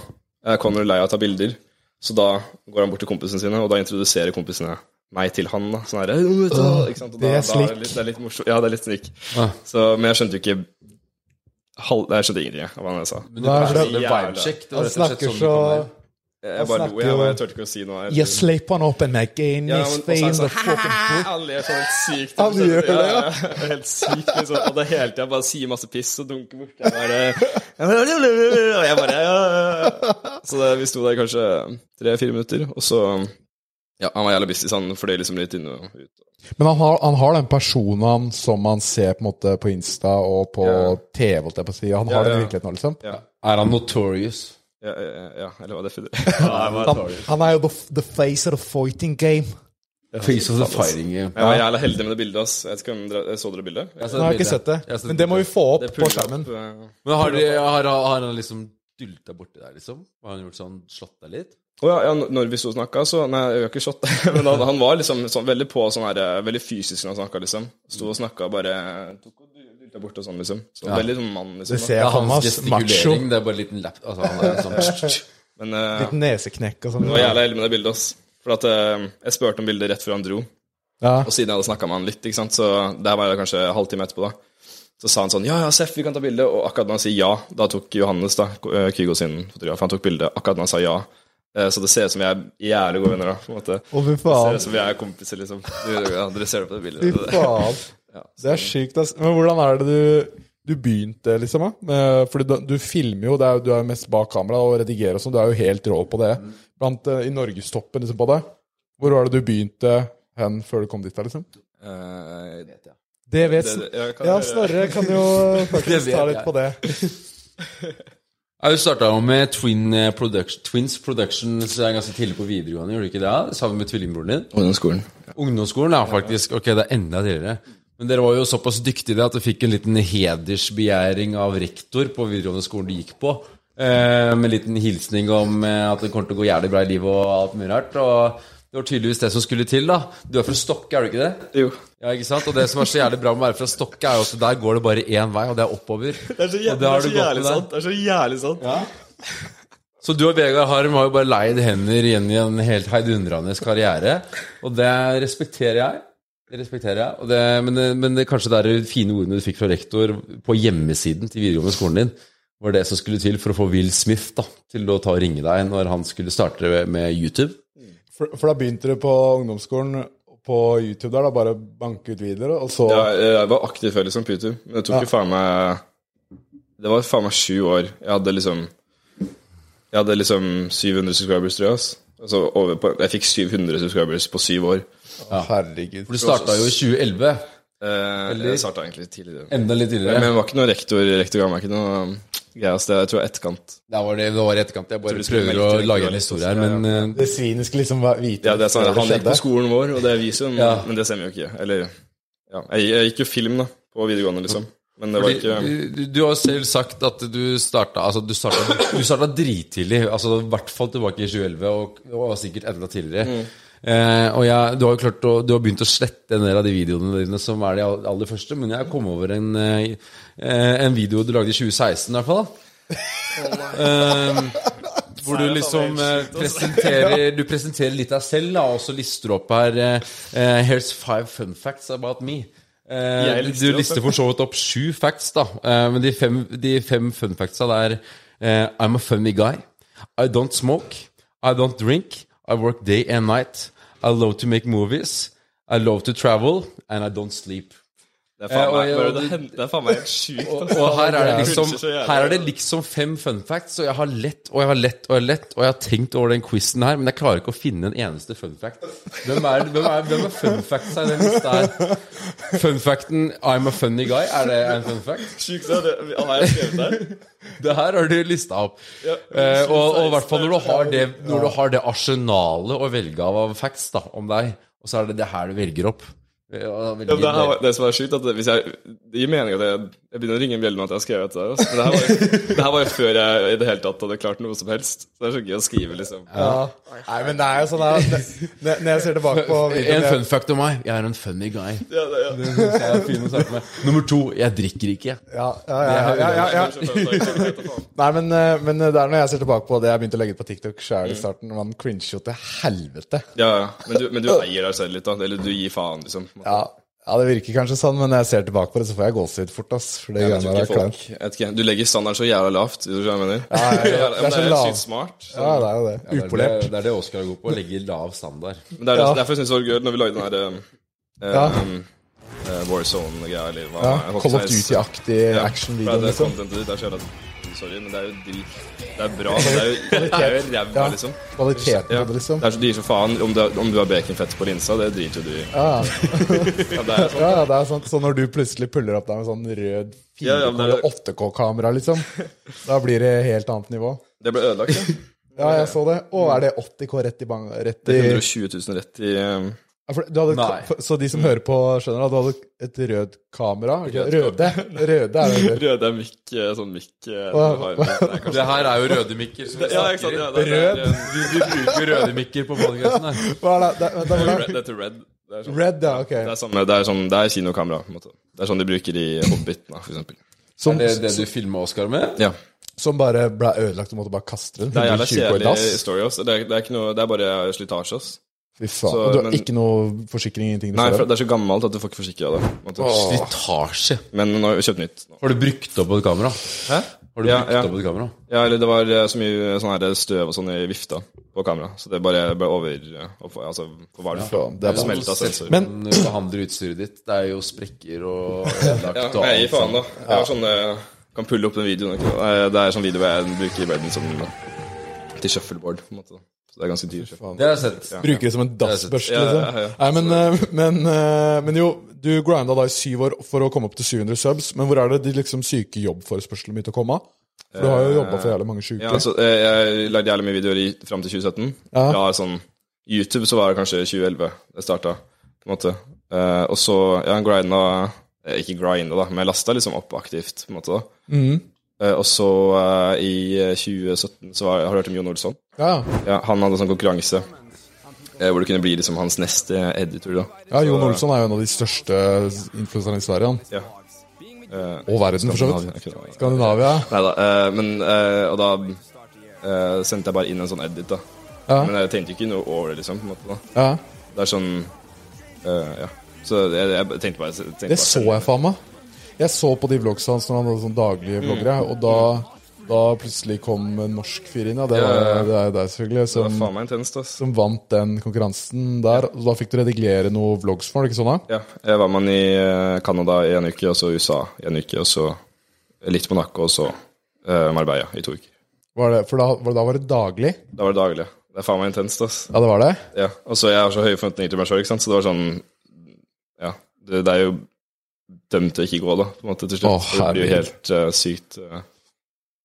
er Connor lei av å ta bilder. Så da går han bort til kompisene sine, og da introduserer kompisene meg til han. da Sånn her, «Hei, nå vet du hva», ikke sant? Og det er slik. det det er litt morsomt. Ja, det er litt slik. Ah. Så, men jeg skjønte jo ikke halv, Jeg skjønte ingenting av hva han sa. Men Hva er det det? vibecheck. Det var Han rett og slett snakker sånn det så kom der. Jeg bare lo, jeg, jeg turte ikke å si noe. Jeg, You sleep on open again, Ja, his face sånn, fucking Han sånn helt sykt. Han gjør det, ja. ja. ja. Helt sykt, liksom. Og det hele tida bare sier masse piss og dunker bort. Jeg bare, og jeg bare ja. Så det, vi sto der kanskje tre-fire minutter, og så Ja, han var jævla busy, så han fløy liksom litt inn og ut. Men han har, han har den personen som man ser på en måte på Insta og på. TV, holdt jeg på å si. Han har den i virkeligheten nå, liksom. Er han notorious? Ja, ja, ja eller hva det er. Han, han er jo the, the face of the fighting game. Face of the fighting game. Jeg var jævla heldig med det bildet. ass. Jeg vet ikke om dere Så dere bildet? Jeg har Jeg har ikke sett det, sett men det må vi få opp på skjermen. opp, eh, Men har, de, har, har han liksom dylta borti der, liksom? Har han gjort sånn slått deg litt? Å ja, ja, når vi sto og snakka, så Nei, jeg har ikke shot, men han, han var liksom sånn, veldig på sånn her eh, Veldig fysisk når han snakka, liksom. Sto og snakka bare tok og dylta bort og sånn, liksom. Så Veldig sånn mann, liksom. Det ser jeg for meg. Macho. det er bare en liten lapp Altså, han er sånn Men uh, Litt neseknekk og sånn. jeg var jævla heldig med det bildet, ass. For at uh, jeg spurte om bildet rett før han dro. Ja. Og siden jeg hadde snakka med han litt, ikke sant, så det var jeg kanskje halvtime etterpå, da. Så sa han sånn Ja, ja, Seff, vi kan ta bilde. Og akkurat da han sier ja, da tok Johannes, da, eh, Kygo sin fotograf, han tok bilde akkurat da han sa ja. Eh, Så det ser ut som vi er jævlig gode venner, da. på en måte Å, fy Det ser ut som vi er kompiser, liksom. Du, ja, dere ser det på det bildet. Fy faen. Ja, Det er sjukt, ass. Men hvordan er det du du begynte, liksom? da? Med- Fordi du, du filmer jo, det er, du er jo mest bak kamera og redigerer og sånn. Du er jo helt rå på det. Blant eh, i norgestoppen liksom, på det. Hvor var det du begynte hen før du kom dit? da, liksom? Eh, Det vet det- det- jeg kan Ja, Snorre kan jo faktisk ta litt på det. Ja, Du starta jo med Twin eh, Production, Twins Productions er ganske tidlig på videregående, gjorde du ikke det? Sammen med tvillingbroren din? Ungdomsskolen. Ungdomsskolen, ja, faktisk. Ok, det er enda tidligere. Men dere var jo såpass dyktige at dere fikk en liten hedersbegjæring av rektor på videregående skolen du gikk på. Eh, med en liten hilsning om eh, at det kommer til å gå jævlig bra i livet og alt mulig rart. Og det var tydeligvis det som skulle til, da. Du er fra Stokke, er du ikke det? Jo. Ja, ikke sant? Og det som er så jævlig bra med å være fra Stokke, er jo at der går det bare én vei, og det er oppover. Det er så, jævlig, det det er så jævlig sant. Det er så jævlig sant. Så du og Vegard Harm har jo bare leid hender igjen i en helt heidundrende karriere, og det respekterer jeg. Det respekterer jeg. Og det, men, det, men det kanskje det er de fine ordene du fikk fra rektor på hjemmesiden til videregående skolen din, var det som skulle til for å få Will Smith da, til å ta og ringe deg når han skulle starte med YouTube. For, for da begynte du på ungdomsskolen på YouTube der, da, bare banke ut videoer, og så Ja, jeg var aktiv før liksom på YouTube, men det tok jo faen meg Det var faen meg sju år. Jeg hadde liksom Jeg hadde liksom 700 subscribers, tror jeg. Altså over på, jeg fikk 700 subscribers på syv år. Herregud. For du starta jo i 2011. Eh, jeg starta egentlig tidligere. Enda litt tidligere. Men det var ikke noe rektor. Rektor ga meg ikke noe greie. ass. Det jeg tror etterkant. Det var, det, det var etterkant. Jeg bare jeg prøver å lage en historie her, men ja. ja. Det svinet skal liksom vite Ja, det er sånn, før Han gikk på skolen vår, og det viser jo Ja. Men det stemmer jo ikke. Eller ja, jeg, jeg gikk jo film da på videregående, liksom. Men det var ikke du, du, har selv sagt at du starta altså du starta, du starta drittidlig. Altså I hvert fall tilbake i 2011, og, og sikkert enda tidligere. Eh, og jeg, du har jo klart å, du har begynt å slette en del av de videoene dine som er de aller første, men jeg kom over en, eh, eh, en video du lagde i 2016 i hvert fall. da Eh, hvor du liksom presenterer Du presenterer litt deg selv, da, og så lister du opp her eh, eh, Here's five fun facts about me. Du, lister for så vidt opp sju facts, da. Eh, men de fem, de fem fun factsa det er I'm a funny guy. I don't smoke. I don't drink. I work day and night. I love to make movies. I love to travel. And I don't sleep. Det er faen Eh, meg, bare det, hen- faen meg helt sjukt. Og, altså. og her er det liksom. Her er det liksom fem fun facts, og jeg har lett og jeg har lett og jeg har lett, og jeg har tenkt over den quizen her, men jeg klarer ikke å finne en eneste fun fact. Hvem er, hvem er, hvem er fun facts i den lista her? Fun facten 'I'm a funny guy', er det en fun fact? Sjukt, det, har jeg skrevet der. Det her har du lista opp. Eh, og, og i hvert fall når du har det Når du har det arsenalet å velge av av facts da, om deg, og så er det det her du velger opp. Ja, det, det som er sjukt, at hvis jeg, det gir mening at jeg, jeg begynner å ringe en bjelle med at jeg har skrevet det. Altså. Det her, var, jo- det her var jo før jeg i det hele tatt hadde klart noe som helst. Så det er så gøy å skrive, liksom. Ja. Nei, men det er jo sånn her Når jeg ser tilbake på En videoen fun fact om meg. Jeg er en funny guy. Ja, det, ja. Det synes jeg er fin å snakke med. Nummer to. Jeg drikker ikke. ja, ja, ja, ja, ja, ja. Nei, men, eh, men det er når jeg ser tilbake på det jeg begynte å legge ut på TikTok sjøl i starten. Man cringer jo til helvete. Ja, ja. Men du, men du eier deg selv litt, da. Eller du gir faen, liksom. Ja, ja, det virker kanskje sånn, men når jeg ser tilbake på det, så får jeg gåsehud fort, ass. For det Jeg tror ikke er folk, jeg vet ikke, Du legger standarden så jævla lavt. hvis Du hva jeg mener? Ja, ja, ja. Det er det så er lav. sykt smart. Så. Ja, det er jo det. Det er Upolert. det, det er det Oskar er god på. Å legge lav standard. Men det er Ja. derfor jeg det var gøy når vi lagde den her eh, Ja. eh, Warzone-greia, eller hva Ja, Call of. Duty-aktig Ja, action-video, for det er liksom. contentet ditt er så jævla Sorry, men det er jo drit. Det er bra. men Det er jo, det er jo ræva, liksom. Kvaliteten Ja. på det, liksom. Det er så, dyr som så faen om du, om du har baconfett på linsa, det driter jo du i. Ja, Ja, det er sånn. ja, det er sånn Så når du plutselig puller opp der med sånn rød Ja, ja, men det er- 8K-kamera, liksom, da blir det helt annet nivå. Det ble ødelagt, ja. Ja, jeg så det. Å, er det 80K rett i bang... Rett Det er 120 000 rett i Ja, for du hadde, Nei. Så de som hører på, skjønner at du hadde et rød kamera? Røde? Røde er det. Røde mikk, eh, sånn mikk eh, er kanskje- Det her er jo røde mikker. Som vi Ja, sant? snakker Ja, i. det, det, er- Du, vi, bruker røde mikker på podkasten her. Hva er det? er red, det red. Det er, sånn, Red, ja, ok. det er, samme, det er, sånn, det er kinokamera, på en måte. Det er sånn de bruker i Hobbit, da, for eksempel. Som, Er det det du filmer Oscar med? Ja. som bare ble ødelagt, og måtte bare kaste den. Det er jævla 120 K kjedelig story, ass. Det er, det er ikke noe Det er bare slitasje, ass. Fy faen. Så, Og du har men- ikke noe forsikring? Ingenting du Nei, for det er så gammelt at du får ikke forsikra det. Slitasje. Men nå har vi kjøpt nytt. Nå. Har du brukt opp et kamera? Hæ? Har du Ja, brukt ja. opp et kamera? Ja, eller det var eh, så mye sånn her støv og sånn i vifta på kamera, så det bare ble over eh, opp- Altså for varmt. Ja, det er det smelta sensor. Men- du behandler utstyret ditt, det er jo sprekker og ødelagt ja, og jeg gir faen, da. Jeg har sånn eh, Kan pulle opp den videoen. ikke? Eh, Det er sånn video jeg bruker i verden som til shuffleboard, på en måte. Det er ganske dyrt. Det har jeg sett. Bruker det som en dassbørste, Ja, liksom? ja, ja. Nei, men, eh, men, eh, men jo, du grinda da i syv år for å komme opp til 700 subs, men hvor er det de liksom syke jobbforespørslene til å komme? For du har jo jobba for jævlig mange sjuke. Ja, altså, eh, jeg lagde jævlig mye videoer i, fram til 2017. Ja. ja. sånn YouTube så var det kanskje 2011 det starta, på en måte. Eh, og så ja, grinda Ikke grinda, da, men jeg lasta liksom opp aktivt, på en måte. da. Mhm. Eh, og så eh, i eh, 2017 så var, Har du hørt om Jon Olsson? Ja, Ja, han hadde en sånn konkurranse eh, hvor du kunne bli liksom hans neste editor. da. ja Jon Olsson er jo en av de største influenserne i Sverige. han. Ja. Uh, Og verden, for så vidt. Skandinavia. Neida, eh, men uh, Og da eh, sendte jeg bare inn en sånn edit, da. Ja. Men jeg tenkte ikke noe over det, liksom. på en måte da. Ja, Det er sånn eh, Ja. Så jeg, jeg tenkte bare tenkte Det bare så jeg faen meg. Jeg så på de vlogsene hans når han hadde sånn daglige vloggere, og da, da plutselig kom en norsk fyr inn. Ja, det, Ja, ja, ja. det er deg, selvfølgelig, Det som, intenst, som vant den konkurransen der. Og da fikk du redigere noen vlogs for ham, ikke sånn? da? Ja. Jeg var med han i eh, Canada i en uke, og så USA i en uke, og så litt på nakke, og så eh, Marbella i to uker. Var det, for da, var- da var det daglig? Da var det daglig. Det er faen meg intenst, ass. Ja, det var det? Ja. Og så jeg har så høye forventninger til meg sjøl, ikke sant, så det var sånn Ja. Det, det er jo dømt til å ikke gå, da, på en måte, til slutt. Å, det blir jo helt uh, sykt uh,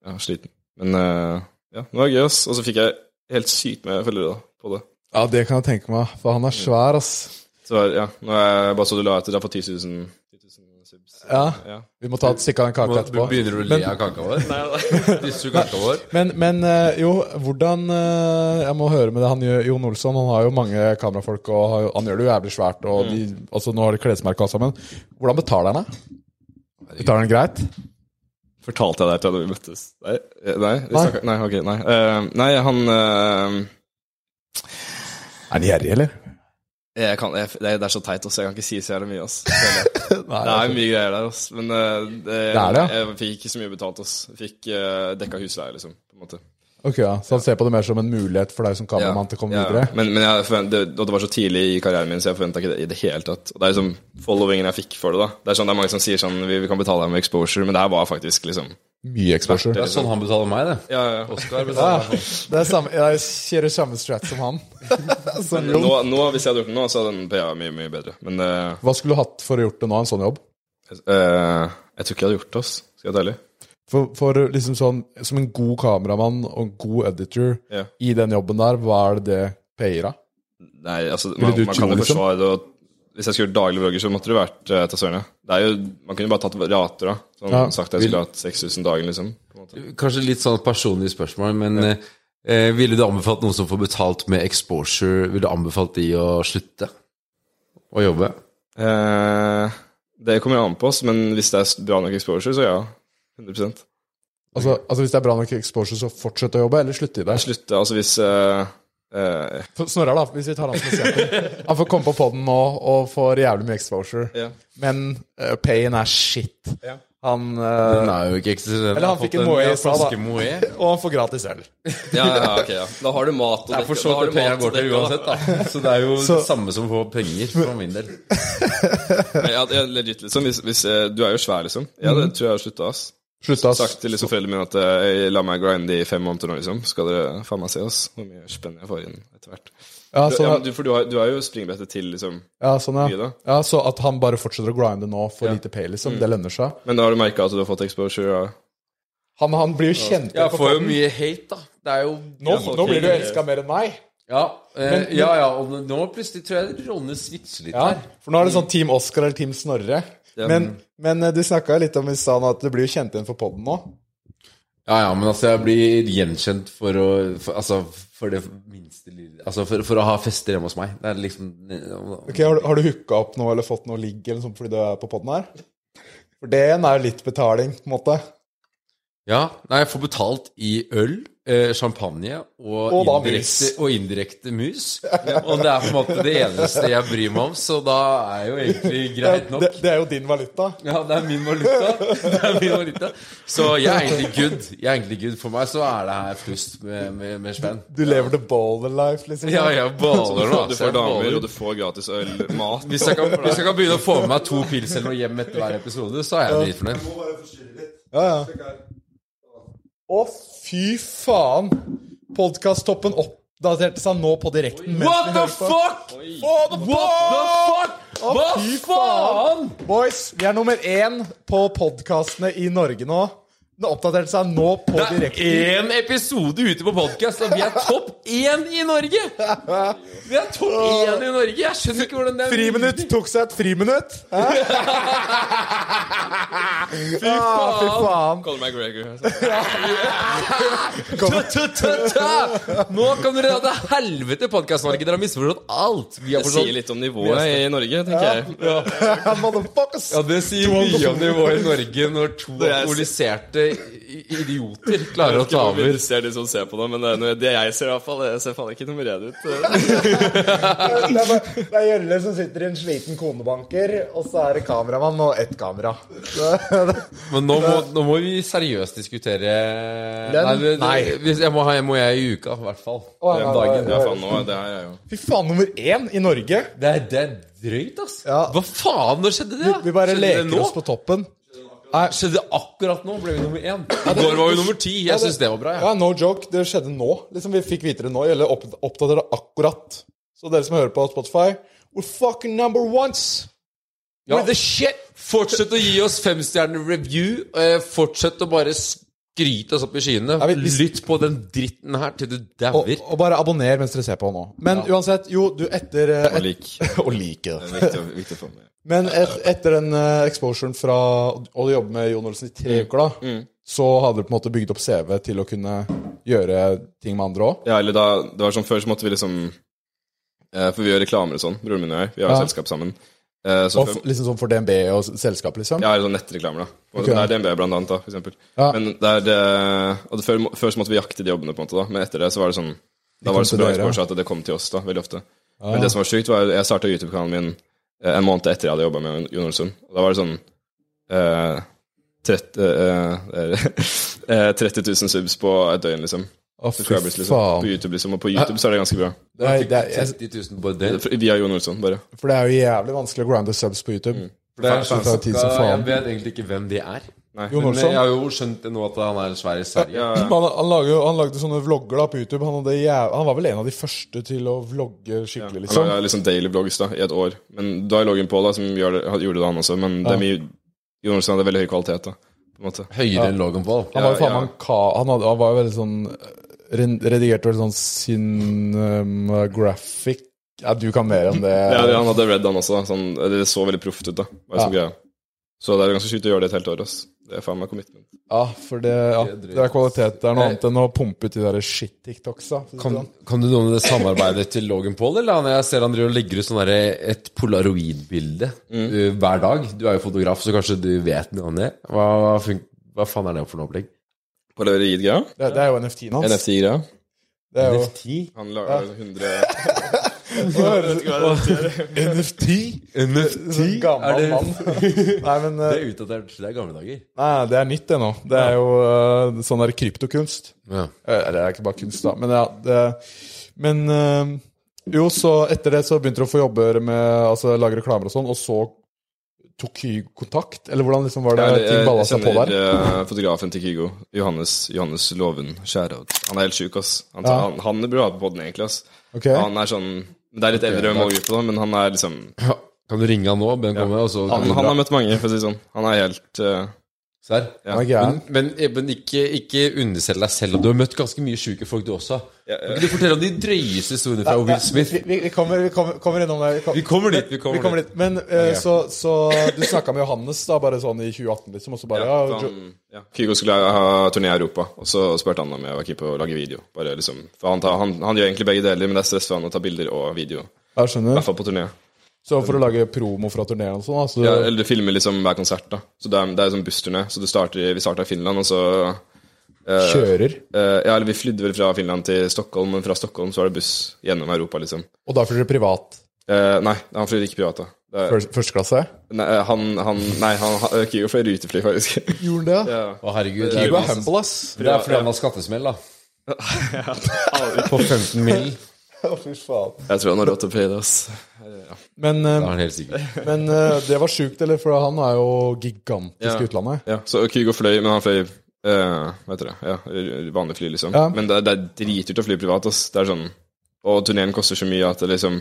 ja, sliten. Men uh, ja, det var gøy, ass. Og så fikk jeg helt sykt med følgere da, på det. Ja, det kan jeg tenke meg, for han er svær, ass. Så ja, nå er jeg bare så du la etter, har fått 10 000, 10 000 subs. Ja. Ja. Vi må ta et stikk av den kaka etterpå. Begynner du å le av kaka vår? Disser du kaka vår? Men, men eh, jo, hvordan eh, Jeg må høre med det. Han, gjør- Jon Olsson han har jo mange kamerafolk, og han gjør det jo jævlig svært. Og de, altså Nå har de klesmerke alt sammen. Hvordan betaler han deg? Betaler han greit? Fortalte jeg deg da vi møttes? Nei? eh, Nei, vi Nei. snakket- nei ok, nei. Uh, nei, han uh, Er han gjerrig, eller? Kan, jeg, det, er, så teit også, jeg kan ikke si så jævlig mye. ass. Det er mye greier der, ass. Men eh, det, Det det, ja. jeg fikk ikke så mye betalt. ass. Jeg fikk uh, dekka husleie, liksom. på en måte. Ok, ja. Så han ser på det mer som en mulighet for deg som kameramann til å komme ja. videre? Men, men jeg forvent, det, og det var så tidlig i karrieren min, så jeg forventa ikke det i det hele tatt. Og det er liksom followingen jeg fikk for det, da. Det er sånn det er mange som sier sånn vi, vi kan betale deg med exposure, men det her var faktisk liksom Mye exposure. Det er sånn han betaler meg, det. Ja, ja. Oscar betaler meg. Det er samme, jeg kjører samme strat som han. som Nå, nå, hvis jeg hadde gjort det nå, så hadde den PA mye, mye bedre. Men uh, Hva skulle du hatt for å gjort det nå, en sånn jobb? Uh, jeg tror ikke jeg hadde gjort det, ass. Skal jeg være ærlig. For, for liksom sånn, som en god kameramann og en god editor Ja. i den jobben der, hva er det det payer av? Nei, altså, man, du man kan jo liksom? forsvare det. Og hvis jeg skulle gjort daglig vlogger, så måtte det vært uh, Tassørene. Sørene. Det er jo, Man kunne bare tatt rater, da. Sånn Ja. sagt jeg skulle hatt 6000 dagen, liksom. På en måte. Kanskje litt sånn personlig spørsmål, men eh, ville du anbefalt noen som får betalt med exposure, ville du anbefalt de å slutte å jobbe? Eh, det kommer jo an på oss, men hvis det er bra nok exposure, så ja. 100 Altså, altså Hvis det er bra nok exposure, så fortsett å jobbe, eller slutte i det? Slutte, altså hvis Uh, uh... Snorre, da, hvis vi tar han som eksempel. Han får komme på poden nå og får jævlig mye exposure, yeah. men uh, payen er shit. Yeah. Han Den eh, er jo ikke eksisterende. Eller han fikk en moe i stad, da. Og han får gratis øl. ja, ja, ok, ja. Da har du mat og dekke. for så vidt det pengene går til uansett, da. Så det er jo Så- det samme som å få penger, for min del. Ja, jeg, legit, liksom. Hvis, hvis, du er jo svær, liksom. Ja, det tror jeg har slutta, ass. Slutta, ass. Sagt til liksom foreldrene mine at eh, jeg la meg grinde i fem måneder nå, liksom. Skal dere faen meg se, oss? Hvor mye spenn jeg får inn etter hvert. Ja, sånn, ja, du, for du har, du har jo springbrettet til, liksom. ja, sånn, mye, ja. da. ja. Så at han bare fortsetter å grinde nå for Ja. lite pay, liksom, det lønner seg. Men da har du merka at du har fått exposure? Ja. Han, han blir jo kjent Ja, får jo mye hate, da. Det er jo Nå, nå blir du elska mer enn meg. Ja, eh, Men- ja, ja, og nå plutselig tror jeg rollene switcher litt Ja, her. for nå er det sånn Team Oscar eller Team Snorre. Men, men eh, du snakka litt om i stad at du blir jo kjent igjen for podden nå. Ja, ja, men altså, jeg blir gjenkjent for å for, Altså, for det minste lille Altså, for, for å ha fester hjemme hos meg. Det er liksom Ok, Har, du- har du hooka opp noe eller fått noe ligg eller sånt fordi du er på podden her? For det er jo litt betaling, på en måte. Ja, nei, jeg får betalt i øl, champagne og, Og da indirekte, mus. og indirekte mus. Og det er på en måte det eneste jeg bryr meg om, så da er jo egentlig greit nok. Det, det er jo din valuta. Ja, det er min valuta. Det er min valuta. Så jeg er egentlig good. Jeg er egentlig good. For meg så er det her flust med, med, med spenn. Du lever the baller life, liksom. Ja, jeg baller nå. Du altså. får damer, og du får gratis øl, mat Hvis jeg, kan, hvis jeg kan begynne å få med meg to pils eller noe hjem etter hver episode, så er jeg dritfornøyd. Ja, ja. Å, fy faen! Podkasttoppen oppdaterte seg nå på direkten. What the på. fuck?! What the What the fuck?! Hva fy faen?! Boys, vi er nummer én på podkastene i Norge nå. Den oppdaterte seg nå på Det er direkten. én episode ute på podkast, og vi er topp én i Norge! Vi er topp én i Norge! Jeg skjønner ikke hvordan det er Friminutt tok seg et friminutt. Hæ? Fy faen. Fy faen. Conor McGregor. Ta-ta-ta-ta! Nå kan dere dra til helvete, Podkast-Norge. Dere har misforstått alt. Vi har Det sier litt om nivået i Norge, tenker jeg. Ja, det sier mye om nivået i Norge når to er- alkoholiserte idioter klarer å ta over. ser de som ser på det, men det, er noe- det jeg ser, i hvert fall, det ser faen ikke noe redd ut. Det er, er Gjølle som sitter i en sliten konebanker, og så er det kameramann og ett kamera. Men nå må, nå må vi seriøst diskutere Lønn? Nei, Nei. hvis jeg må ha må jeg i uka, i hvert fall. Å, ja, dagen. Ja, faen, nå, det er jeg jo Fy faen, nummer én i Norge. Det er, den drøyt, ass. Ja. Hva faen? Når skjedde det? Vi, vi bare skjedde leker oss på toppen. Skjedde akkurat nå? Ble vi nummer én? I går var vi nummer ti. Jeg syns det var bra. Ja, ja, no joke. Det skjedde nå. Liksom Vi fikk vite det nå. Eller opp, oppdaterer det akkurat. Så dere som hører på Spotify, we're fucking number ones. Ja. We're the shit. Fortsett å gi oss femstjerner review. Eh, fortsett å bare skryte oss opp i skyene. Ja, vi- Lytt på den dritten her til du Og, dauer. og bare abonner mens dere ser på nå. Men uansett, jo, du etter eh, Og lik. Og like det. Er viktig, viktig for med. Men et, etter den uh, exposuren fra å jobbe med Jon Olsen i tre uker, da, så hadde du på en måte bygd opp CV til å kunne gjøre ting med andre òg? Ja, eller da, det var sånn Før så måtte vi liksom eh, For vi gjør reklamer og sånn, broren min og jeg. Vi har Ja. selskap sammen. Eh, så Og for, liksom sånn for DNB og selskap, liksom? ja, eller sånn nettreklamer, da. Og okay. Det er DNB, blant annet, da, for eksempel. Ja. Men det det Og det, før, før så måtte vi jakte de jobbene, på en måte, da. Men etter det så var det sånn Da de var det så bra dere. at det kom til oss, da, veldig ofte. Men det som var sjukt, var Jeg starta YouTube-kanalen min eh, en måned etter jeg hadde jobba med Jon Olsson. Og da var det sånn eh, 30, eh, eh, 30 000 subs på et døgn, liksom. Å, fy faen. liksom. På. YouTube, liksom. Og på YouTube så er det ganske bra. Nei, er, det er, jeg, 30 000 på et døgn. Via Jon Olsson, bare. for det er jo jævlig vanskelig å grinde subs på YouTube. For det er det tid som Jeg vet egentlig ikke hvem de er. Nei. Jon Men Olsson? jeg har jo skjønt det nå at han er svær i Sverige. Ja, Han, han, lager, jo- han lagde sånne vlogger da på YouTube. Han, hadde jæv... han var vel en av de første til å vlogge skikkelig, Han liksom. lager liksom daily vlogs da, i et år. Men da er Logan Paul da, som gjør det, gjorde det, han også. Men det er mye Jon Olsson hadde veldig høy kvalitet, da. På en måte. Høyere enn Logan Paul. Han var jo Ja, faen ja. meg en ka... Han, hadde, han var jo veldig sånn ren- Redigerte vel sånn cinematographic Ja, du kan mer om det. Ja, det- han hadde Red, han også. da. Sånn, det så veldig proft ut, da. Var Ja. så, greia. så det er ganske sjukt å gjøre det et helt år. ass. Det er faen meg commitment. Ja, for det, ja, det er kvalitet. Det er noe annet enn å pumpe ut de der shit-tiktoks, da. for å si det Kan, sånn. kan du noe med det samarbeidet til Logan Paul? Eller han, jeg ser han driver og legger ut sånn et polaroid-bilde uh, hver dag. Du er jo fotograf, så kanskje du vet noe om det. Hva, hva, hva faen er det for noe opplegg? På det Det, er jo NFT-en hans. NFT-greia. NFT? Han lager 100 NFT? NFT? Sånn gammel Er det- mann. Nei, men Det eh, er utdatert. Det er gamle dager. Nei, det er nytt, det nå. Det er jo eh, sånn der kryptokunst. Ja. Eller Det er ikke bare kunst, da. Men ja, det Men eh, jo, så etter det så begynte du å få jobber med Altså lage reklamer og sånn, og så tok Kygo kontakt? Eller hvordan liksom var det Ja, ting balla seg på der? Jeg kjenner fotografen til Kygo, Johannes, Johannes Loven Skjærout. Han er helt sjuk, ass. Han, Ja. han, han burde ha på poden, egentlig. ass. Ok. Han er sånn Det er litt eldre målgruppe, da, men han er liksom Ja. Kan du ringe han nå? Ben kommer, komme? Og så han, han har møtt mange, for å si det sånn. Han er helt uh... Serr? ja. Men, men, men ikke, ikke underselg deg selv. Du har møtt ganske mye sjuke folk, du også. Ja, ja. Kan du fortelle om de drøyeste historiene fra Will Smith? Vi, vi, vi, kommer, vi kommer, kommer innom det. Vi kommer dit. Vi kommer, Vi kommer dit. dit. Men eh, så, så du snakka med Johannes da, bare sånn i 2018, liksom, og bare Ja, ja, han, ja. Kygo skulle ha turné i Europa, og så spurte han om jeg var keen på å lage video. Bare liksom, for han, tar, han, han gjør egentlig begge deler, men det er stress for han å ta bilder og video. Jeg I skjønner. hvert fall på turné. Så for å lage promo fra turneen og sånn, Altså, Ja, eller du filmer liksom hver konsert, da. Så det er, det er sånn bussturné. Så du starter, i- vi starta i Finland, og så kjører. eh, Ja, eller vi flydde vel fra Finland til Stockholm, men fra Stockholm så var det buss gjennom Europa, liksom. Og da flyr dere privat. Eh, nei, han flyr ikke privat, da. Er, første klasse? nei, eh, han, han Nei, han, han Kygo fløy rutefly, faktisk. Gjorde han det? ja. Å, herregud. Kygo er humble, ass. Det er fordi han har skattesmell, da. På 15 mill. Å, fy faen. Jeg tror han har råd til å paye det, ass. Men, Det eh, er men eh, det var sjukt, eller? For han er jo gigantisk Ja. utlandet. Ja, så Kygo fløy, men han fløy eh, vet det? Ja, vanlig fly, liksom. Ja. Men det, det er dritdyrt å fly privat, ass. Det er sånn Og turneen koster så mye at det liksom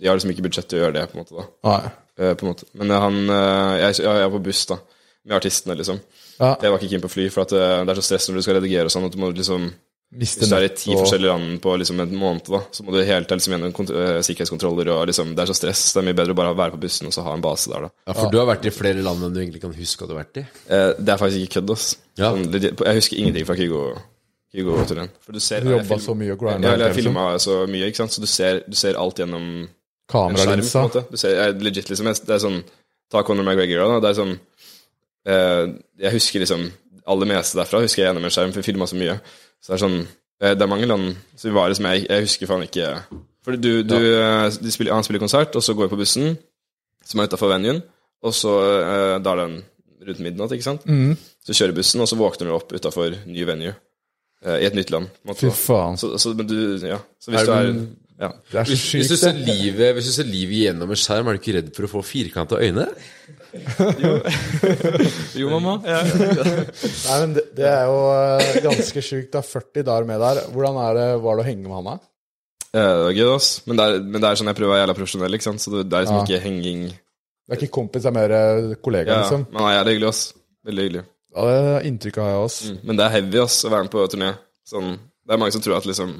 De har liksom ikke budsjett til å gjøre det, på en måte, da. Eh, på en måte. Men han uh, jeg, jeg er på buss, da. Med artistene, liksom. Ja. Jeg var ikke keen på fly, for at det, er så stress når du skal redigere og sånn, at du må liksom Hvis du er i ti forskjellige land på liksom en måned, da, så må du hele tiden liksom gjennom eh, sikkerhetskontroller, og liksom Det er så stress. Det er mye bedre å bare være på bussen og så ha en base der, da. Ja, For du har vært i flere land enn du egentlig kan huske at du har vært i. Eh, det er faktisk ikke kødd, ass. Ja. Sånn, jeg husker ingenting fra Kygo. For du ser Du jobba så mye og Ja, grinda. Ja, jeg filma så mye, ikke sant, så du ser, du ser alt gjennom en skjerm, på Kameralinsa. en måte. Du ser, jeg, legit, liksom. jeg- Det er sånn Ta Conor McGregor, da. Det er sånn eh, Jeg husker liksom aller meste derfra husker jeg gjennom en skjerm, for vi filma så mye. Så det er sånn eh, Det er mange land som var som jeg, jeg husker faen ikke For du, du, ja. de spiller, Han spiller konsert, og så går jeg på bussen, som er utafor venuen, og så eh, Da er den rundt midnatt, ikke sant? Mm. Så kjører bussen, og så våkner du opp utafor ny venue. eh, I et nytt land. Fy faen. Så, så, men du, ja. Så hvis Er du er du- ja. Det er så Hvis, hvis, du ser livet, hvis du ser livet gjennom en skjerm, er du ikke redd for å få firkanta øyne? Jo, mamma. Nei, men det, det er jo eh, ganske sjukt. Det er 40 dager med der. Hvordan er det, var det å henge med han, da? Ja, det var gøy, ass. Men det, er, men det er sånn jeg prøver å være jævla profesjonell, ikke sant. Så det, det er liksom Ja. ikke henging Det er ikke kompis, det er mer eh, kollega, Ja, liksom. men han er jævlig hyggelig, ass. Veldig hyggelig. Ja, det er inntrykk har jeg også. Mm. Men det er heavy, ass, å være med på turné. Sånn, det er mange som tror at liksom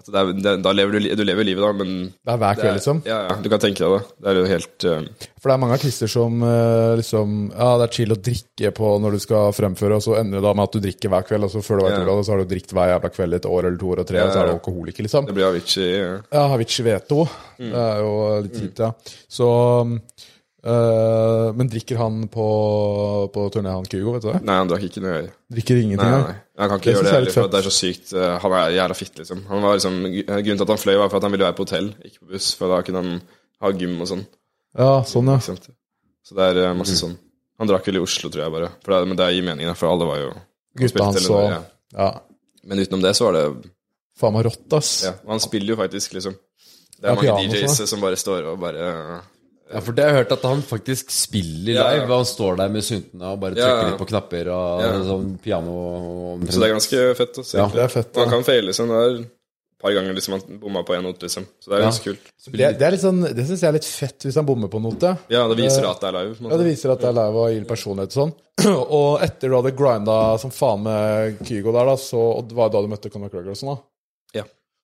At det er, det, da lever du, du lever livet, da, men Det er hver kveld, liksom. Ja, ja, du kan tenke deg det. Det er jo helt uh... For det er mange artister som uh, liksom Ja, det er chill å drikke på når du skal fremføre, og så ender det da med at du drikker hver kveld, og så før du vet ordet av det, så har du drukket hver jævla kveld i et år eller to år og tre, og så er du alkoholiker, liksom. Det blir Avicii Ja, Ja, Avicii Veto. Mm. Det er jo litt kjipt, ja. Så øh, Men drikker han på, på turné, han Kygo, vet du det? Nei, han drakk ikke noe. Drikker ingenting, nei, nei. Han kan ikke det gjøre det heller, for det er så sykt. Uh, Han er jævla fitt, liksom. Han var liksom Grunnen til at han fløy, var for at han ville være på hotell, ikke på buss. For da kunne han ha gym og sånn. Ja, sånn, ja. Så det er uh, masse sånn. Han drakk vel i Oslo, tror jeg, bare. Det, men det gir mening, for alle var jo Gutta hans og ja. Ja. Men utenom det så var det Faen meg rått, ass. Ja, og han spiller jo faktisk, liksom. Det Ja, er mange piano DJs sånn. som bare står og bare Ja, for det har jeg hørt at han faktisk spiller live. ja. og Han står der med syntene og bare trykker ja. litt på knapper og Ja. sånn piano. Og Så det er ganske fett å se. Ja. Det er fett, han kan feile sånn. Er et par ganger liksom han bomma på én note, liksom. Så det er Ja. ganske kult. Det, det er litt sånn Det syns jeg er litt fett hvis han bommer på en note. Ja, det viser at det er live. Ja, det viser at det er live og gir personlighet og sånn. Og etter du hadde grinda som faen med Kygo der, da, så, og det var da du møtte Conor McGregor og sånn, da.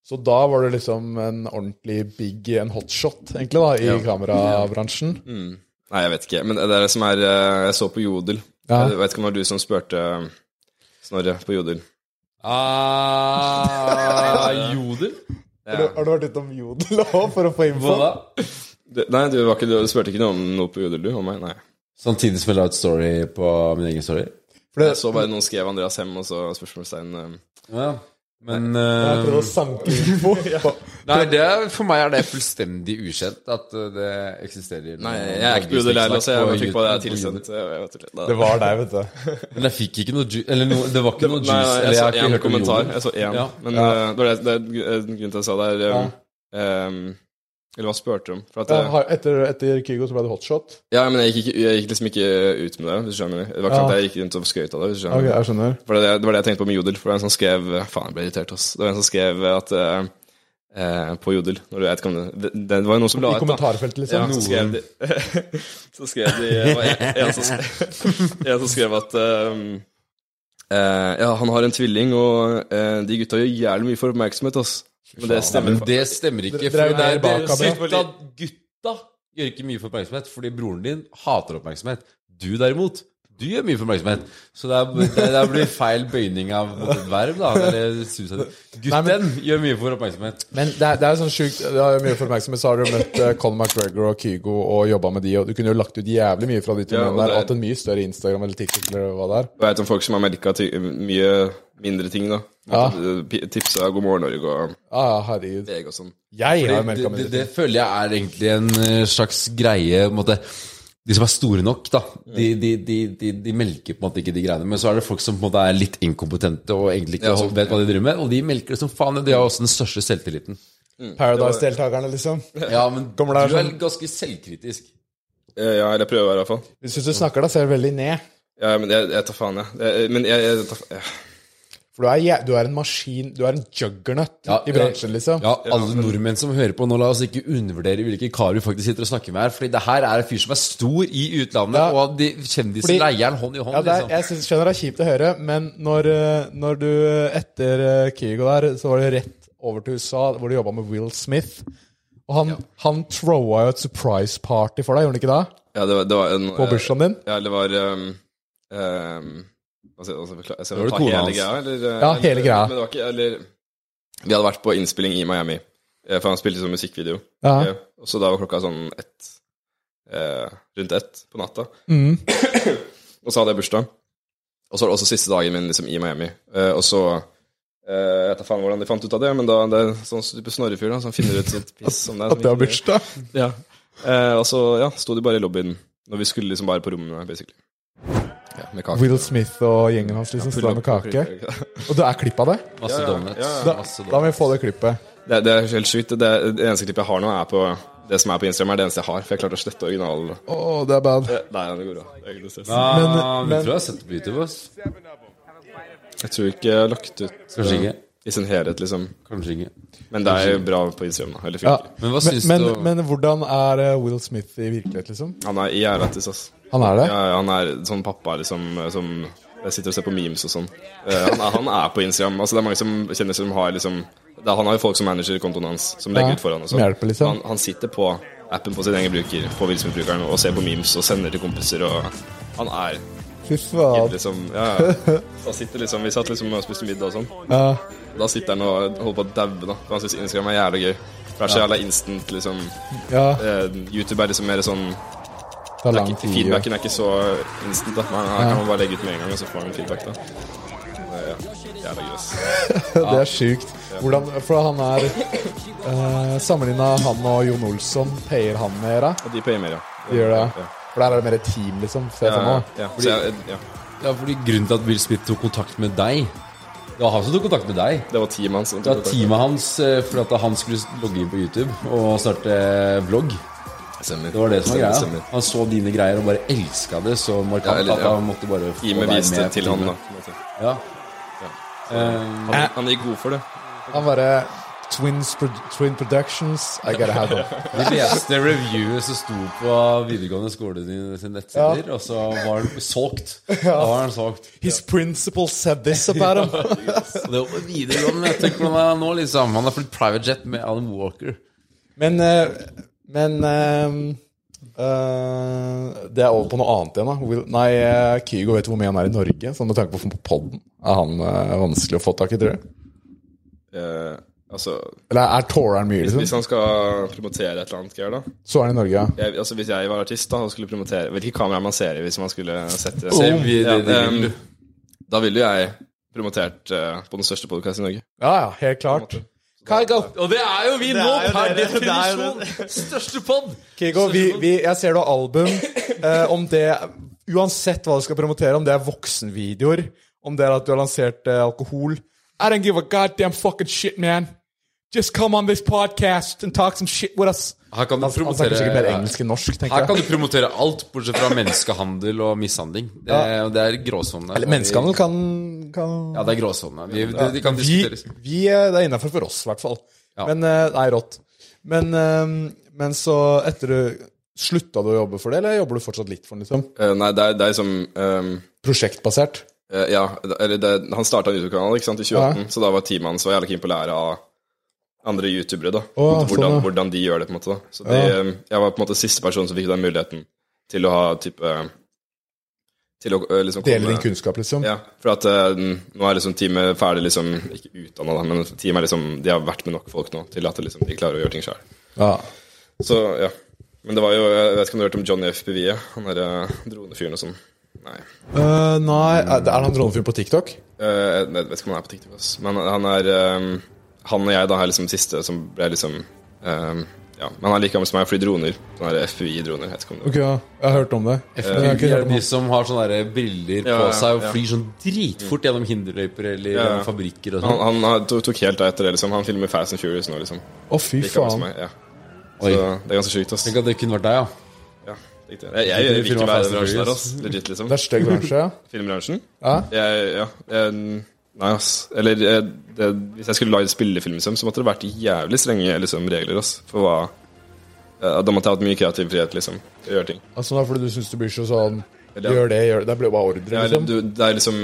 Ja. Så da var du liksom en ordentlig big, en hotshot, egentlig, da, i Ja. kamerabransjen. Mm. Nei, jeg vet ikke. Men det er det som er eh, Jeg så på Jodel. Ja. Jeg vet ikke om det var du som spurte eh, Snorre på Jodel. Ah, Jodel? Har, du, har du vært utom Jodel òg for å få info? Hva da? Du, nei, du, var ikke, du spurte ikke noe om noe på Jodel, du? Om meg? Nei. Samtidig som jeg la ut story på min egen story? For det, Jeg så bare noen skrev Andreas Hem, og så spørsmålstegn eh, Ja. Men jeg eh, prøvde å sanke info. Nei, det er, for meg er det fullstendig ukjent at eh, det eksisterer. Nei, jeg er ikke heller, så jeg fikk på det tilsendt. Jeg vet ikke. Det var deg, vet du. Men jeg fikk ikke noe juice Eller no, det var ikke noe juice. nei, eller jeg så én kommentar. Jeg så én. Ja. Men eh, det var det, det er grunnen til at jeg sa det, er um, um, Eller hva spurte du om? Ja, eh, etter, etter Kygo så ble det hotshot? ja, men jeg gikk, jeg gikk liksom ikke ut med det, hvis du skjønner. Det var ikke sånn Ja. at jeg gikk rundt og skrøt av det. hvis du skjønner. Okay, jeg skjønner. For det, det var det jeg tenkte på med Jodel. For det var en som skrev Faen, jeg ble irritert, ass. Det var en som skrev at uh, uh, På Jodel når du, vet om det, det, det var jo noen som la I ut, I kommentarfeltet, Ja, liksom? så skrev de Så skrev de en, en, som skrev, en som skrev at ehm, uh, Ja, han har en tvilling, og eh, de gutta gjør jævlig mye for oppmerksomhet, ass. Men det stemmer. men det stemmer ikke. For det er, bak, gutta, gutta gjør ikke mye for oppmerksomhet, fordi broren din hater oppmerksomhet. Du derimot, du gjør mye for oppmerksomhet. Så det, er, det, det blir feil bøyning av et verb, da. Eller Gutten Nei, men, gjør mye for oppmerksomhet. Men det er, det er sånn sjukt Det har mye for oppmerksomhet, så har du møtt uh, Conor McGregor og Kygo og jobba med de, og du kunne jo lagt ut jævlig mye fra de to Ja, mennene og der. er- Hatt en mye større Instagram eller TikTok eller hva det er. Jeg vet om folk som har merka mye mindre ting, da. Ja. Tipsa God morgen Norge og ah, ja, herregud. VG og sånn. Jeg har jo Det, melka det, det, føler jeg er egentlig en eh, slags greie på en måte, De som er store nok, da, de, de, de, de, de melker på en måte ikke de greiene. Men så er det folk som på en måte er litt inkompetente og egentlig ikke Ja, vet hva de driver med. Og de melker det som faen. De har også den største selvtilliten. Paradise-deltakerne, liksom. Ja, men du er sånn- ganske selvkritisk. Eh, Ja, eller prøver å være, i hvert fall. Hvis du snakker deg selv veldig ned. Ja, men jeg, jeg tar faen, jeg. jeg. Men jeg, jeg tar, ja. For du er, du er en maskin, du er en juggernaut Ja, i bransjen, liksom. Ja, alle nordmenn som hører på nå, la oss ikke undervurdere hvilke karer vi faktisk sitter og snakker med her. Fordi det her er en fyr som er stor i utlandet, Ja. og de kjendisene Fordi- leier han hånd i hånd. Ja, er, liksom. jeg synes, skjønner det er kjipt å høre, men når, eh, når du eh, etter eh, Kygo der, så var det rett over til USA, hvor du jobba med Will Smith. Og han, han throwa jo et surprise party for deg, gjorde han ikke det? ja, det var, det var en På bursdagen din? Ja, det var um, um, hva altså, jeg- skal Var ta kona hele hans? greia, eller? eh, Ja, eller- hele greia. Men det var ikke, eller Vi hadde vært på innspilling i Miami, eh, for han spilte sånn musikkvideo. Ja. Eh, Og så da var klokka sånn ett eh, Rundt ett på natta. Mm. Og så hadde jeg bursdag. Og så var det også siste dagen min liksom, i Miami. Eh, og så eh, Jeg vet da faen hvordan de fant ut av det, men da det er sånn type snorrefyr da, som finner ut sånt piss som det. At det har bursdag? Ja. Eh, og så ja, sto de bare i lobbyen når vi skulle liksom bare på rommene, basically. Ja, med kake. Will Smith og gjengen hans liksom står med kake. Og det er klipp av det? Masse Ja, ja, donuts. ja, ja. Da, da må vi få det klippet. Det, det er helt sjukt. Det, det eneste klippet jeg har nå, er på det som er på Instagram, er det eneste jeg har. For jeg klarte å slette originalen. Oh, det er bad. Eh, Nei, det går bra. Det er noe. Ah, Men- vi tror jeg har sett det på YouTube. Ass. Jeg tror ikke jeg har lagt ut Kanskje eh, ikke. I sin helhet, liksom. Kanskje ikke. Men det er jo bra på Instagram, da. Eller Ja. funker. Men hva Men, syns men, du men hvordan er eh, Will Smith i virkelighet, liksom? Han er jævlættis, ass. Han er det? Ja, ja, han er sånn pappa, liksom, som Jeg sitter og ser på memes og sånn. Eh, han, er, han er på Instagram. Altså, det er mange som kjenner som har liksom det er, Han har jo folk som manager kontoen hans, som legger Ja, ut for han og som sånn. hjelper, liksom. han, han sitter på appen på sin egen bruker, på Will Smith-brukeren, og ser på memes og sender til kompiser, og han er Fy faen. liksom Ja, ja. Så sitter liksom Vi satt liksom og spiste middag og sånn. Ja. Da sitter han og holder på å daue, da. For han syns Instagram er jævlig gøy. For det er så jævla instant, liksom. ja. Eh, YouTube er liksom mer sånn Det er ikke. Feedbacken er ikke så instant, da. Men her kan man bare legge ut med en gang, og så får man feedback, da. Ja, jævla gøy. Det er sjukt. Hvordan, for han er eh, Sammenligna han og Jon Olsson, payer han mer? da? De payer mer, ja. De gjør det? Ja. For der er det mer et team, liksom? Ser jeg Ja, for meg. ja. Så jeg, ja. Ja, fordi Grunnen til at Will Smith tok kontakt med deg Det var han som tok kontakt med deg. Det var teamet hans. Det var teamet hans eh, for at han skulle logge inn på YouTube og starte vlogg. Stemmer. Det var det som var greia. stemmer. Han så dine greier og bare elska det så markant Ja, eller- at han måtte bare få deg med til han, da. Ja. Ja. Eh, Han, han gikk god for det. Han bare Twins Pro Twin Productions, I gotta have them. De leste reviewet som sto på videregående skole sine sine nettsider, og så var han solgt. Da var han solgt. His principal said this about him. Det var på videregående. Jeg tenker hvordan han er nå, liksom. Han har flydd private jet med Alan Walker. Men, eh, men eh, uh, Det er over på noe annet igjen, da. Will, nei, eh, Kygo vet hvor mye han er i Norge, sånn med tanke på på podden. Er han uh, vanskelig å få tak i, tror du? Eh, altså Eller er Toreren mye, hvis, hvis liksom? han skal promotere et eller annet greier, da Så er han i Norge, ja. jeg, altså Hvis jeg var artist da og skulle promotere Hvilke kamera man ser i hvis man skulle sette det, det, Ja, vil Da ville jeg promotert uh, på den største podkasten i Norge. Ja, ja, helt klart. Kygo, Og det er jo vi nå, er jo per det er jo definisjon! Største pod! Kygo vi, vi, jeg ser du har album. Uh, om det Uansett hva du skal promotere, om det er voksenvideoer, om det er at du har lansert uh, alkohol I don't give a goddamn fucking shit, man. Just come on this podcast and talk some shit with us. Her kan du promotere, han snakker sikkert mer engelsk enn norsk, tenker Her kan jeg. du promotere alt, bortsett fra menneskehandel og mishandling. Det, og det er gråsone. Eller menneskehandel kan, kan Ja, det er gråsone. Vi, det, de kan vi, diskuteres. vi, eh, Det er innafor for oss, i hvert fall. Ja. Men eh, Nei, rått. Men, eh, men så, etter du Slutta du å jobbe for det, eller jobber du fortsatt litt for den? liksom? Eh, nei, det er, det er liksom em, Prosjektbasert? Eh, Ja, eller det, han starta en YouTube-kanal i 2018, så da var teamet hans jævlig keen på å lære av andre youtubere. da oh, hvordan, sånn, ja. hvordan de gjør det. på en måte da Så de, Ja. em, Jeg var på en måte siste person som fikk den muligheten til å ha type Til å liksom liksom Dele din kunnskap, liksom? Ja, for at uh, nå er liksom teamet ferdig, liksom Ikke utdanna, men teamet er liksom De har vært med nok folk nå til at liksom, de klarer å gjøre ting sjøl. Ja. Så ja. Men det var jo Jeg vet ikke om du har hørt om Johnny FPV? Han derre dronefyren og sånn. Nei. Uh, nei, er det han dronefyr på TikTok? Uh, jeg vet ikke om han er på TikTok, Også. men han er um, Han og jeg da er liksom siste som ble liksom um, Ja, men han er like gammel som meg og flyr droner. Sånne om det Ok, ja. Jeg har hørt om det. FUI er de som har sånne der briller Ja, på seg og ja. flyr sånn dritfort gjennom hinderløyper eller Ja, ja. fabrikker og Han, sånn. han han, tok, helt av etter det, liksom. Han filmer Fast and Furious nå, liksom. Å, fy gammel som faen. meg, ja. Oi. Det er ganske sjukt. Tenk at det kunne vært deg, ja. Ja. Jeg, jeg, jeg vil ikke være i den bransjen der, ass. Legit, liksom. Det er stygg bransje, ja. Filmbransjen? ja. Jeg, ja. Jeg, nei, ass. Eller jeg, det, hvis jeg skulle lagd spillefilm, liksom, så måtte det vært jævlig strenge liksom, regler, ass. For hva ja, Da måtte jeg hatt mye kreativ frihet, liksom, til å gjøre ting. Altså, er fordi du syns det blir så sånn Eller- Gjør det, gjør det. Det blir bare ordre, Ja, eller, liksom. du, det er liksom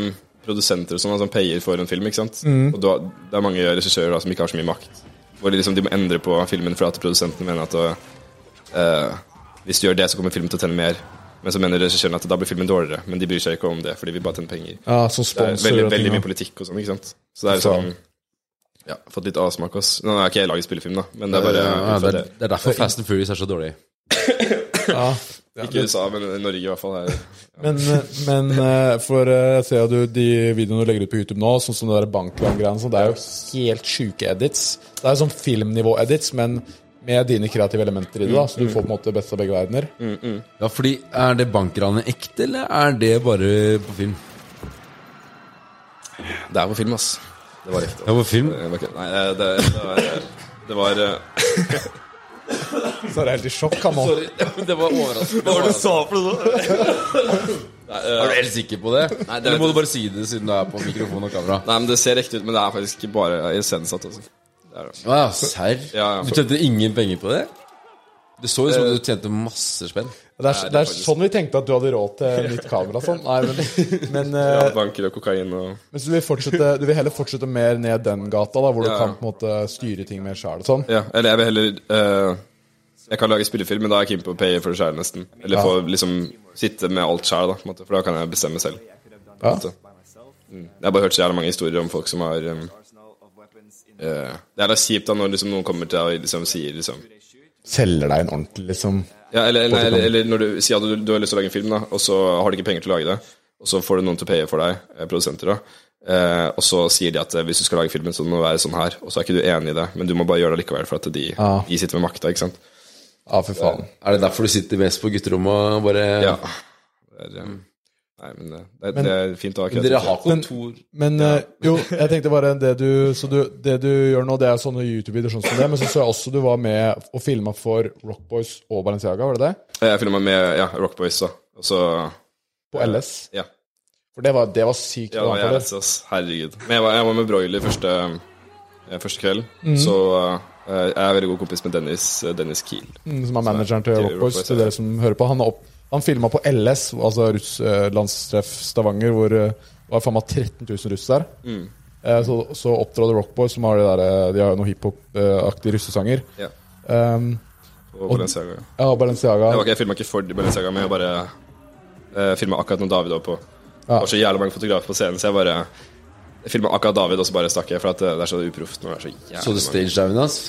produsenter og sånn som payer for en film, ikke sant. Mm. Og du det er mange regissører da, som ikke har så mye makt. Hvor de, liksom, de må endre på filmen for at produsenten mener at eh, hvis du gjør det, så kommer filmen til å tjene mer. Men så mener regissøren at da blir filmen dårligere. Men de bryr seg ikke om det, for de vil bare tjene penger. Ja, som Det er veldig, veldig mye politikk og sånn, ikke sant. Så det er sånn Ja, fått litt avsmak, ass. Nå har ikke jeg laget spillefilm, da, men det er bare Ja, det, er, det. er derfor Fast and Furious er så dårlig. Ja. Ikke i USA, men i Norge i hvert fall. Er, Men, men eh, for eh, jeg ser jo du de videoene du legger ut på YouTube nå, sånn som det der bankland-greiene, det er jo helt sjuke edits. Det er jo sånn filmnivå-edits, men med dine kreative elementer i det, da, så du får på en måte best av begge verdener. Ja, fordi Er det bankranet ekte, eller er det bare på film? det er på film, ass. Det var ekte. Ja, på film? Det var ikke- Nei, det, det, det var, det var eh, Så er det helt i sjokk, han nå. det var overraskende. Hva var det du sa for noe? Er du helt sikker på det? Nei, det Eller må du bare si det siden du er på mikrofon og kamera? Nei, men Det ser ekte ut, men det er faktisk ikke bare iscenesatt. Altså. Det er ja, serr? Ja, ja, Du tjente ingen penger på det? Det så ut som du tjente masse spenn. Det er, det er sånn vi tenkte at du hadde råd til nytt kamera sånn. Nei, men, men, Ja, eh, banker og kokain og men så du vil, fortsette, du vil heller fortsette mer ned den gata, da, hvor du Ja. kan på en måte styre ting mer sjæl sånn? Ja, eller jeg vil heller uh, Jeg kan lage spillefilm, men da er jeg keen på å paye for det sjæl, nesten. Eller Ja. få liksom sitte med alt måte, for da kan jeg bestemme selv. Ja. Mm. Jeg har bare hørt så jævla mange historier om folk som har um, eh, Det er da kjipt da når liksom, noen kommer til deg og liksom sier liksom Selger deg en ordentlig, liksom Ja, eller, eller, eller, eller når du sier at du, du har lyst til å lage en film, da, og så har du ikke penger til å lage det, og så får du noen til å paye for deg, eh, produsenter, da. Eh, og så sier de at eh, hvis du skal lage filmen, så må det være sånn her, og så er ikke du enig i det, men du må bare gjøre det likevel, for at de, Ja. de sitter med makta, ikke sant. Ja, for faen. Er det derfor du sitter mest på gutterommet og bare Ja. Det er, eh, nei, men eh, det, er- det er fint å ha Men Dere har kontor Men eh, jo, jeg tenkte bare det du Så du, det du gjør nå, det er sånne YouTube-videoer sånn som det, men så så jeg også du var med og filma for Rockboys og Balenciaga, var det det? Jeg filma med ja, Rockboys, da. Og så På LS? Ja. For det var, det var sykt. Ja, jeg det. ass. Herregud. Men jeg var, jeg var med Broiler første, eh, første kveld, så eh, jeg er veldig god kompis med Dennis, eh, Dennis Kiel. Mm, Som er manageren til Rockboys, Rockboys, til dere som hører på. Han, er opp, han filma på LS, altså russ, eh, Stavanger, hvor det var faen meg 13 000 russ der. Mm. Eh, så, så opptrådte Rockboys, som har de der, eh, de har jo noen hiphop-aktige russesanger. Ja. Um, Og Balenciaga. ja, Balenciaga. Jeg, ikke- jeg filma ikke for Balenciaga, men jeg bare uh, filma akkurat når David var på. Ja. Det var så jævlig mange fotografer på scenen, så jeg bare filma akkurat David, og så bare stakk jeg, for at det, det er så uproft så du stage-diven hans?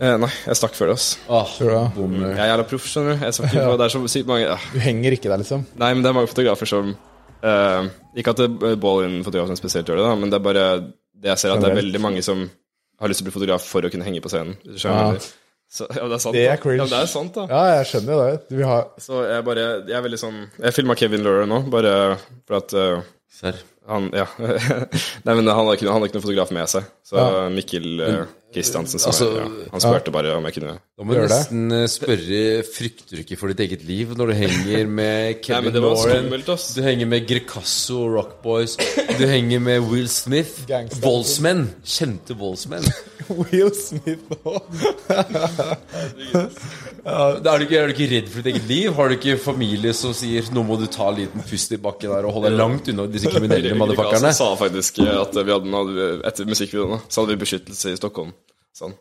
Eh, nei, jeg stakk før det, ass. Jeg er jævla proff, skjønner du. Jeg skal ikke, det er så sykt mange ah. Du henger ikke der, liksom? Nei, men det er mange fotografer som eh, Ikke at det- ball-in-fotografen spesielt gjør det, da, men det er bare det jeg ser at det er veldig mange som har lyst til å bli fotograf for å kunne henge på scenen. hvis du skjønner Ja. Så, ja, det er sant. Det er da. Ja, det er sant, da. Ja, jeg skjønner det. Du vil ha Så jeg bare Jeg er veldig sånn Jeg filma Kevin Laurer nå, bare for at uh, Serr. han Ja. Nei, men han hadde ikke, han hadde ikke noen fotograf med seg. Så Ja. Mikkel uh, Kristiansen som altså, er, ja, Han spurte bare om jeg kunne Da må du det. nesten eh, spørre Frykter du ikke for ditt eget liv når du henger med Nei, Kevin var Lauren? skummelt. Du henger med Grecasso Rockboys. Du henger med Will Smith. Voldsmenn. Kjente voldsmenn. Will Smith òg. Er, du ikke, er du ikke redd for ditt eget liv? Har du ikke familie som sier 'nå må du ta en liten pust i bakken der og holde deg langt unna disse kriminelle motherfuckerne'? sa faktisk at vi hadde, hadde etter musikkvideoene så hadde vi beskyttelse i Stockholm. Sånn.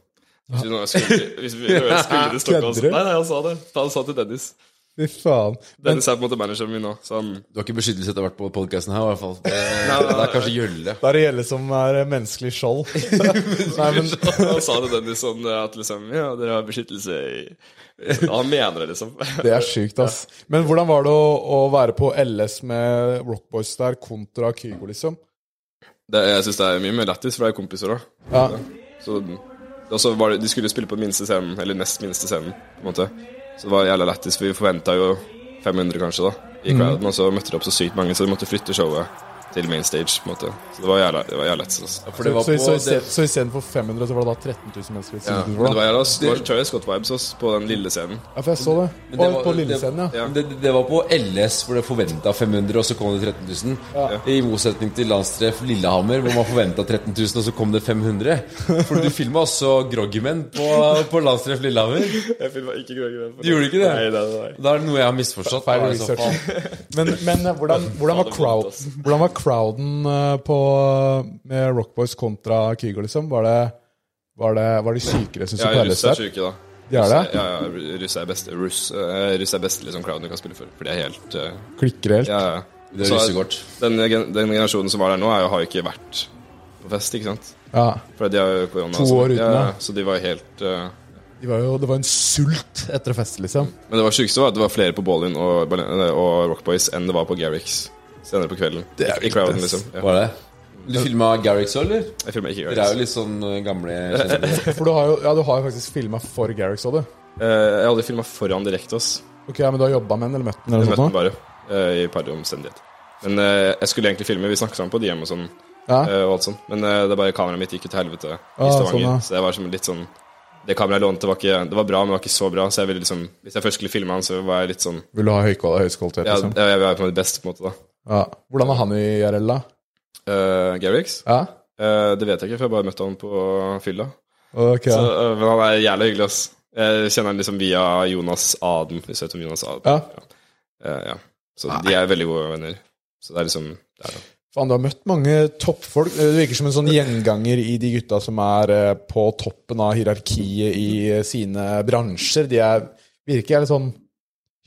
Hvis vi skulle, hvis vi skulle til Stockholm Kødder du? Nei, nei, han sa det. Han sa til Dennis. Fy faen. Dennis er på en måte manageren min nå, så han Du har ikke beskyttelse etter å ha vært på podkasten her, i hvert fall. Det, det er kanskje Gjølle. Da er det Gjelle som er eh, menneskelig skjold. Nei, men Han sa til Dennis sånn at liksom Ja, dere har beskyttelse i Ja, Han mener det, liksom. Det er sjukt, ass. Men hvordan var det å, å være på LS med Rockboys der kontra Kygo, liksom? Det, jeg syns det er mye mer lættis, for det er kompiser òg. Ja. Så og så var det, De skulle spille på den minste scenen, eller nest minste scenen. på en måte Så det var jævla lættis, vi forventa jo 500 kanskje da i crowden, og så møtte det opp så sykt mange, så de måtte flytte showet til main stage. på en måte Så det var jævla, det var jævla lættis. Altså. For det var så, på så, sted- så istedenfor 500, så var det da 13 000 mennesker? Ja, det var jævla Det var Travis Scott-vibes også, på den lille scenen. Ja, for jeg så det. Men det var- på lille scenen, ja. Ja. det, det var på LS hvor det forventa 500, og så kom det 13 000. I motsetning til landstreff Lillehammer, hvor man forventa 13 000, og så kom det 500. For du filma også Groggymen på, på landstreff Lillehammer. Jeg filma ikke Grønge Du gjorde ikke det? Nei, nei, nei. Da er det noe jeg har misforstått. Feil da, i så fall. research. Men, men eh, hvordan, hvordan, var crowd, hvordan var crowden eh, på, med Rockboys kontra Kygo, liksom? Var det, var det, var de sykere, syns du, Ja, russ er syke, da. De er det? Ja, ja, russ er best Russ, eh, russ er best liksom crowden du kan spille for. For de er helt uh, Klikker helt? Ja, ja. Det er russekort. Den, den generasjonen som var der nå, er, jo- har jo ikke vært på fest, ikke sant? Ja. For de har jo korona. To år uten, ja. ja. Så de var helt uh, De var jo, det var en sult etter å feste, liksom. Men det var sjukeste var at det var flere på Ballin og, og Rockboys enn det var på Garrix senere på kvelden. Det er I crowden, liksom. Ja. Var det? Du filma Garrix òg, eller? Jeg filma ikke Garrix. Dere er jo litt sånn eh, gamle kjente. For du har jo, ja, du har jo faktisk filma for Garrix òg, du. Eh, jeg har aldri filma foran direkte, ass. Ok, ja, Men du har jobba med den, eller møtt den? Jeg eller møtte noe den sånt? bare eh, i et par omstendigheter. Men eh, jeg skulle egentlig filme. Vi snakket sammen på DM og sånn. Ja. eh, og alt sånt. Men eh, det er bare kameraet mitt gikk jo til helvete i Ah, Stavanger. sånn, ja. Så det var som litt sånn Det kameraet jeg lånte, var ikke Det var bra, men det var ikke så bra. Så jeg ville liksom Hvis jeg først skulle filme han, så var jeg litt sånn Vil du ha høykvalitet, høyskvalitet, Ja, liksom? jeg, jeg var på en beste, på en måte, da. Ja. Hvordan er han i IRL, da? Uh, Garrix? Ja? Uh, det vet jeg ikke, for jeg bare møtte han på fylla. Ok, Så, ja. eh, men han er jævlig hyggelig, ass. Jeg kjenner han liksom via Jonas Aden, hvis du vet om Jonas Aden. Ja. Eh, ja. Så de er veldig gode venner. Så det er liksom det er det. Faen, du har møtt mange toppfolk. Du virker som en sånn gjenganger i de gutta som er eh, på toppen av hierarkiet i eh, sine bransjer. De er, virker litt sånn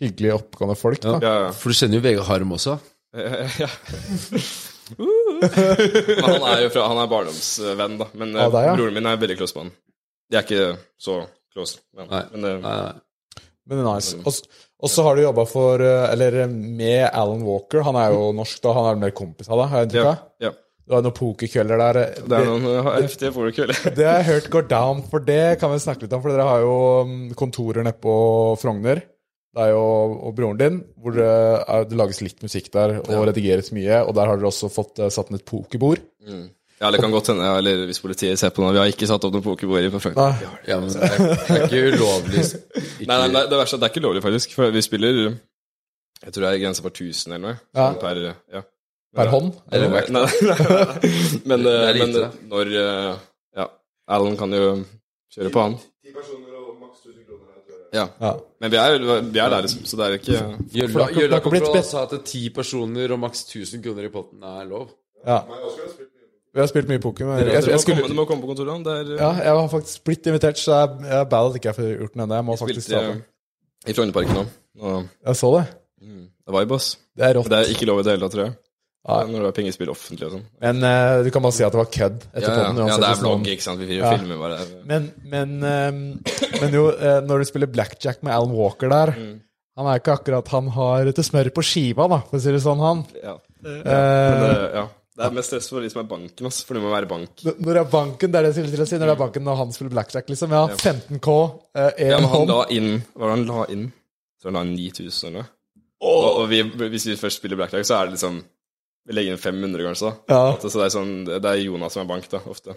hyggelige, oppegående folk. da. Ja, ja. For du kjenner jo Vegard Harm også. Ja. Men han er jo fra, han er barndomsvenn, da. Men ah, Ja, det er, ja. broren min er veldig close med han. De er ikke så close. Men, Nei. men eh, Nei, nei. Men det er nice. Og så har du jobba for eh, Eller eh, med Alan Walker. Han er jo norsk, da. Han er mer kompis av deg, har jeg inntrykk ja, av? ja. Du har noen pokerkvelder der. Det er noen heftige pokerkvelder. Det har jeg hørt går down, for det kan vi snakke litt om. For dere har jo mm, kontorer nede på Frogner, deg og, og broren din, hvor det, er, det lages litt musikk der og redigeres mye. Og der har dere også fått eh, satt ned et pokerbord. Ja, det kan godt hende, ja, eller hvis politiet ser på noe. Vi har ikke satt opp noen pokerbord i Frank. Nei. Nei, Ja, det er, det er ikke ulovlig. Ikke, nei, nei, det verste er at det er ikke lovlig, faktisk. For vi spiller Jeg tror det er grensa for 1000 eller noe. Ja. sånn Per, ja. Per hånd? Eller Nei, vekt. nei, nei. Men, eh, lite, men når eh, Ja, Alan kan jo kjøre på han. Ja. Ja. Men vi er, vi er der, liksom. Så det er ikke Gjølla Kontroll sa at ti personer og maks 1000 kroner i potten er lov. Ja. Vi har spilt mye poker. Men jeg, jeg, skulle, komme, du må komme på kontoret. Det er ja, jeg har faktisk blitt invitert, så jeg, jeg er bad at ikke jeg får gjort den ennå. Jeg må faktisk ta den. i Frognerparken nå. Og Jeg så det. det var vibe, boss. Det er rått. Det er ikke lov i det hele tatt, tror jeg. Ja. Når det er pengespill offentlig og sånn. Men uh, du kan bare si at det var kødd Ja, ja. podden. ja, det er vlogg, ikke sant. Vi Ja. filmer bare. Men, men, eh, men jo, uh, når du spiller blackjack med Alan Walker der Mm. Han er ikke akkurat Han har til smør på skiva, da, for å si det sånn, han. Ja. Uh, Men det, ja. det er mest stress for de som er banken, ass. For det må være bank. når det er banken, det er det jeg skulle til å si, når det er banken når han spiller blackjack, liksom. Ja, 15K, én Ja, men han la inn Hva var det han la inn? Så han la inn 9000 eller noe. Og, og vi, hvis vi først spiller blackjack, så er det liksom Vi legger inn 500, kanskje. Ja. Så det er sånn Det er Jonas som er bank, da, ofte.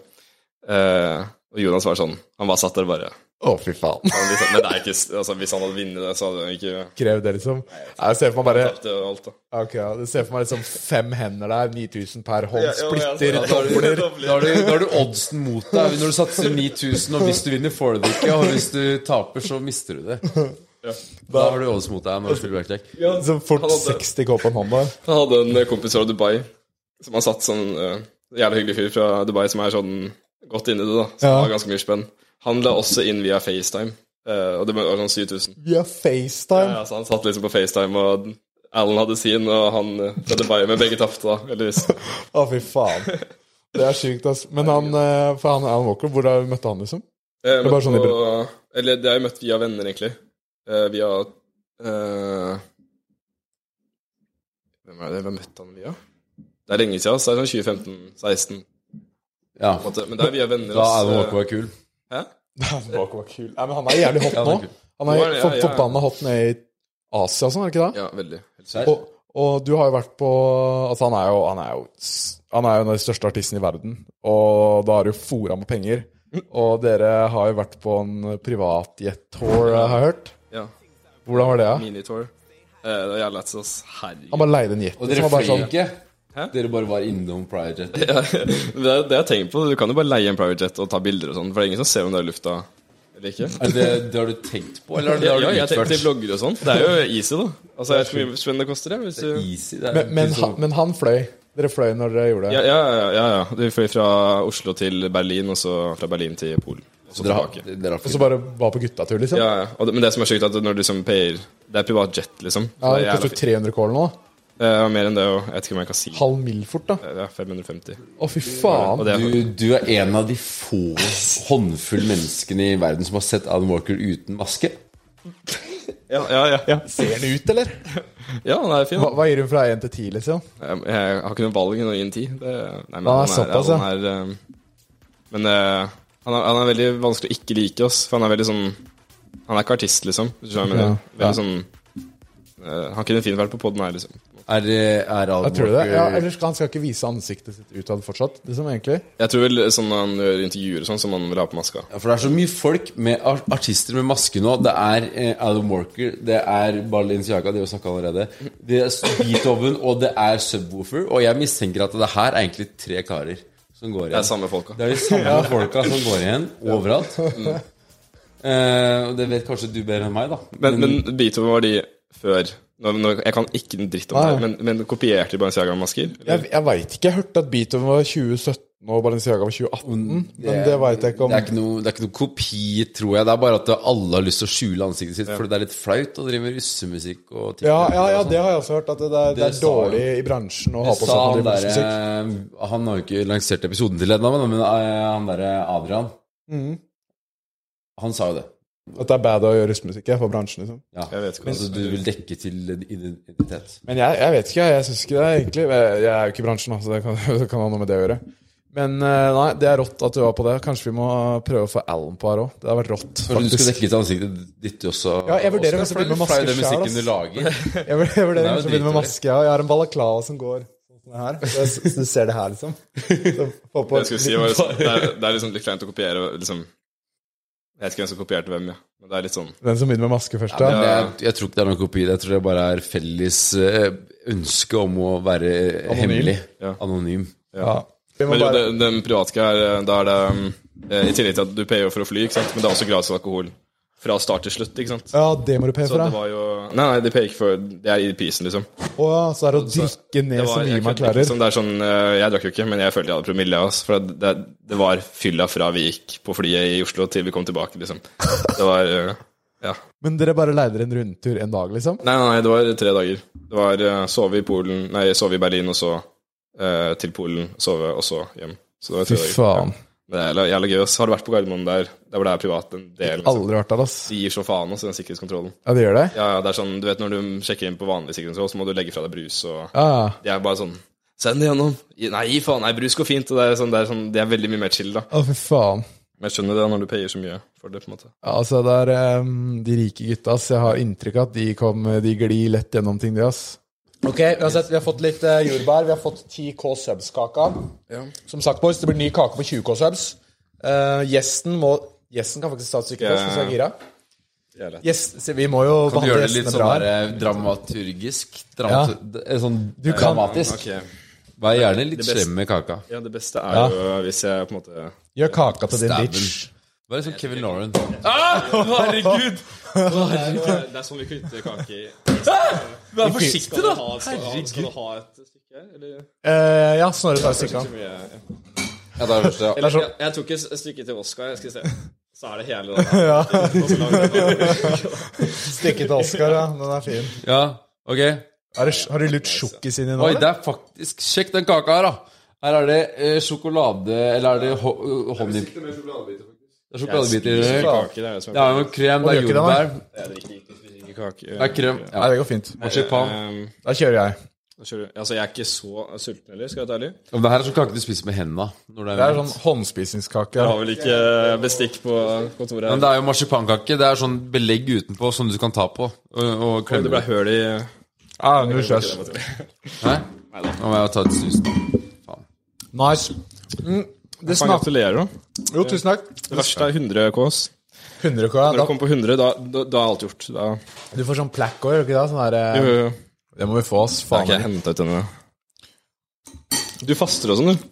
Eh, og Jonas var sånn Han bare satt der og bare Å, fy faen. liksom, Men det er ikke altså, Hvis han hadde vunnet det, så hadde han ikke Krevd det, liksom. Jeg ser for meg bare alt. Ok, ja, Du ser for meg liksom fem hender der, 9000 per hånd, splitter, ja, dobler. Da har du oddsen mot deg når du satser 9000, og hvis du vinner, får du det ikke. Og hvis du taper, så mister du det. Da har du odds mot deg når du spiller blackjack. Så fort 60K på en hånd der. Han hadde en kompis fra Dubai som har satt sånn uh, Jævlig hyggelig fyr fra Dubai som er sånn godt inni det, da. Som Ja. har ganske mye spenn. Han la også inn via FaceTime, uh, og det var sånn 7000. Via FaceTime. Ja, så han satt liksom på FaceTime, og Alan hadde sin, og han eh, fra Dubai, men begge tapte, da, heldigvis. Å, fy faen. Det er sykt, ass. Men han, for han Alan Walker, hvor møtte han, liksom? det er bare sånn i på, eller det har jeg møtt via venner, egentlig. Eh, via eh, Hvem er det Hvem møtte møtt han via? Det er lenge siden, så det er sånn 2015-16. Ja. Men det er via venner. Da er det Walker var kul. Hæ? Walker var kul. Nei, men han er jævlig hot nå. han er er Ja, ja, forbanna hot nede i Asia og sånn, er det ikke det? Ja, veldig. Helt Og, og du har jo vært på Altså, han er jo Han er jo, han er jo en av de største artistene i verden, og da har du jo fora med penger. Og dere har jo vært på en privatjet-tour, har jeg hørt. Hvordan var det? Ja? Minitour. Eh, det var jævlig lættis, ass. Herregud. Han bare leide en jet. Og dere bare fløy sånn- ikke? Hæ? Dere bare var innom Private Jet? Ja, det er det jeg tenker på. Du kan jo bare leie en private jet og ta bilder og sånn, for det er ingen som ser om det er i lufta eller ikke. Er det, det har du tenkt på, eller Ja, har du ja, jeg tenkte utført? til vlogger og sånn. Det er jo easy, da. Altså, jeg vet ikke hvor mye spenn det koster, det. Hvis du... Easy, det er men, men, han, men han fløy. Dere fløy når dere gjorde det? Ja, ja, ja. ja, ja. Vi fløy fra Oslo til Berlin, og så fra Berlin til Polen. Og så dere har, tilbake. dere har Og så bare var på gutta-tur, liksom? Ja, ja. Og det, men det som er sjukt, er at når du liksom payer Det er privat jet, liksom. Ja, det er koster 300 kål nå, da. Ja, mer enn det, og jeg vet ikke om jeg kan si. Halv mil fort, da. Ja, 550. Å, fy faen. Er du, du er en av de få håndfull menneskene i verden som har sett Alan Walker uten maske. Ja, ja, ja. ja. Ser den ut, eller? Ja, den er fin. Hva, hva gir hun fra 1 til 10, liksom? Jeg, jeg har ikke noe valg når jeg gir en tid. Det, nei, men Han er såpass, ja. er, eh, Men eh, han, er, han er veldig vanskelig å ikke like oss, for han er veldig sånn Han er ikke artist, liksom. Hvis du skjønner hva jeg mener. Ja, Veldig ja. sånn eh, Han kunne fint vært på poden her, liksom. Er, det- er Alan Jeg tror det. Walker Ja, eller skal, han skal ikke vise ansiktet sitt utad fortsatt, liksom, egentlig? Jeg tror vel sånn når han gjør intervjuer og sånn, som han vil ha på maska. Ja, for det er så mye folk med ar- artister med maske nå. Det er eh, Alan Walker, det er Balenciaga, det har vi snakka allerede. Det er Beethoven, og det er Subwoofer. Og jeg mistenker at det her er egentlig tre karer som går Det er samme folka. Det er de samme folka som går igjen overalt. Eh, og det vet kanskje du bedre enn meg, da. Men, men Beethoven var de før nå, nå, Jeg kan ikke en dritt om Nei. det, men, men kopierte de Balenciaga-masker? Jeg, jeg veit ikke. Jeg hørte at Beethoven var 2017 og Balenciaga var 2018. Men det veit jeg ikke om. Det er ikke, noe, det er ikke noe kopi, tror jeg. Det er bare at alle har lyst til å skjule ansiktet sitt, fordi det er litt flaut å drive med russemusikk og Ja, ja, ja, og det har jeg også hørt. At det, er, det Det er dårlig dårlig i bransjen å ha på seg sånn han Han har jo ikke lansert episoden til ennå, men eh, han derre Adrian mm. Han sa jo det. At det er bad å gjøre russemusikk for bransjen, liksom. Ja. Jeg vet ikke men, Altså, du vil dekke til identitet. Men jeg, jeg vet ikke, jeg syns ikke det, egentlig. Jeg, er jo ikke i bransjen, så det kan, det kan ha noe med det å gjøre. Men eh, nei, det er rått at du var på det. Kanskje vi må prøve å få Alan på her òg. Det har vært rått, Kanskje du skulle faktisk. dekke litt ansiktet ditt også? Ja, jeg vurderer kanskje å begynne med maske lager. Jeg vurderer er kanskje å begynne med maske. Ja. Jeg har en balaklava som går sånn her. Så, du ser det her, liksom. Så på Jeg skulle si, det, er, det er liksom litt kleint å kopiere liksom Jeg vet ikke hvem som kopierte hvem, ja. men det er litt sånn Den som begynner med maske først, Men ja. jeg, jeg tror ikke det er noen kopi. Jeg tror det bare er felles eh, ønske om å være hemmelig. Ja. Anonym. ja. Men jo, bare, det, den private her, da er det eh, I tillegg til at du payer for å fly, ikke sant? men det er også gratis alkohol fra start til slutt. ikke sant? ja, det må du Så for, det var jo Nei, nei, de payer ikke for Det er i prisen, liksom. Å ja, så er det å drikke ned så mye man klarer. liksom. det er sånn, eh, jeg drakk jo ikke, men jeg følte jeg hadde promille. Altså, For det, det, det var fylla fra vi gikk på flyet i Oslo til vi kom tilbake. liksom. Det var eh, Ja. Men dere bare leide en rundtur en dag, liksom? Nei, nei, nei, det var tre dager. Det var eh, sove i Polen Nei, sove i Berlin, og så eh, til Polen, sove, og så hjem. Så Fy faen. Det er jævla gøy. Så Har du vært på Gardermoen der? Der hvor det er privat en del? Liksom. Aldri vært der, ass. De gir så faen også, den sikkerhetskontrollen. Ja, de gjør det? Ja, ja, det er sånn, du vet Når du sjekker inn på vanlig sikkerhetskontroll, så må du legge fra deg brus. og Ja, ja. De er bare sånn Send det gjennom. Nei, faen, nei, brus går fint. Og det er sånn, det er, sånn, det er veldig mye mer chill, da. Å, fy faen. Men jeg skjønner det når du payer så mye for det. på en måte Ja, altså, det er um, de rike gutta, ass. Jeg har inntrykk av at de, kom, de glir lett gjennom ting, de, ass. Ok, uansett, vi har fått litt eh, jordbær. Vi har fått 10K subs-kaka. Som sagt, boys, det blir ny kake på 20K subs. Eh, gjesten må Gjesten kan faktisk ta et stykke Ja. først, hvis du er gira. Jævla. Gjest, se, vi må jo Kan du behandle gjøre det litt gjestene sånn bra. her. der, eh, dramaturgisk? Dramat eh, Sånn kan- dramatisk? Ok. Vær gjerne litt Det beste- slem med kaka. Ja, det beste er jo hvis jeg på en måte Gjør kaka til din bitch. Vær var liksom Kevin Lauren. Ah, herregud! Det er sånn vi kutter kake i. Vær forsiktig, da! Skal du ha et stykke her, eller? Eh, ja, Snorre tar et stykke. Ja, det er det ja. Eller, jeg, jeg tok et stykke til Oskar. Jeg skal se. Så er det hele den. Stykke til Oskar, ja. Den er fin. Ja, ok. Er det, har du lurt sjokkis inni nå? Oi, det er faktisk Sjekk den kaka her, da. Her er det eh, sjokolade Eller er det ho honning? Det er sjokoladebiter. i Det det er det er jo krem, det er det, jordbær, det er krem Nei, det går fint. Marsipan. Um, Da kjører jeg. kjører, altså, jeg er ikke så sulten heller, skal jeg være ærlig. Men Det her er sånn kake du spiser med hendene. Når det Det er er sånn håndspisingskake. Jeg har vel ikke bestikk på kontoret. Men det er jo marsipankake. Det er sånn belegg utenpå som du kan ta på og, og Det klemme. ble høl i Ja, Nå. Hæ? Nå må jeg ta et snus. Faen. Nice. Mm, det Faen, Gratulerer, da. Jo, tusen takk. Det verste er 100 Ks. 100 K. Når Da, du kommer på 100, da, da, da er alt gjort. Da, du får sånn plack òg, gjør du ikke det? Sånn der, eh, jo, jo, jo. Det må vi få oss. Det har ikke jeg henta ut ennå. Du faster og sånn, du.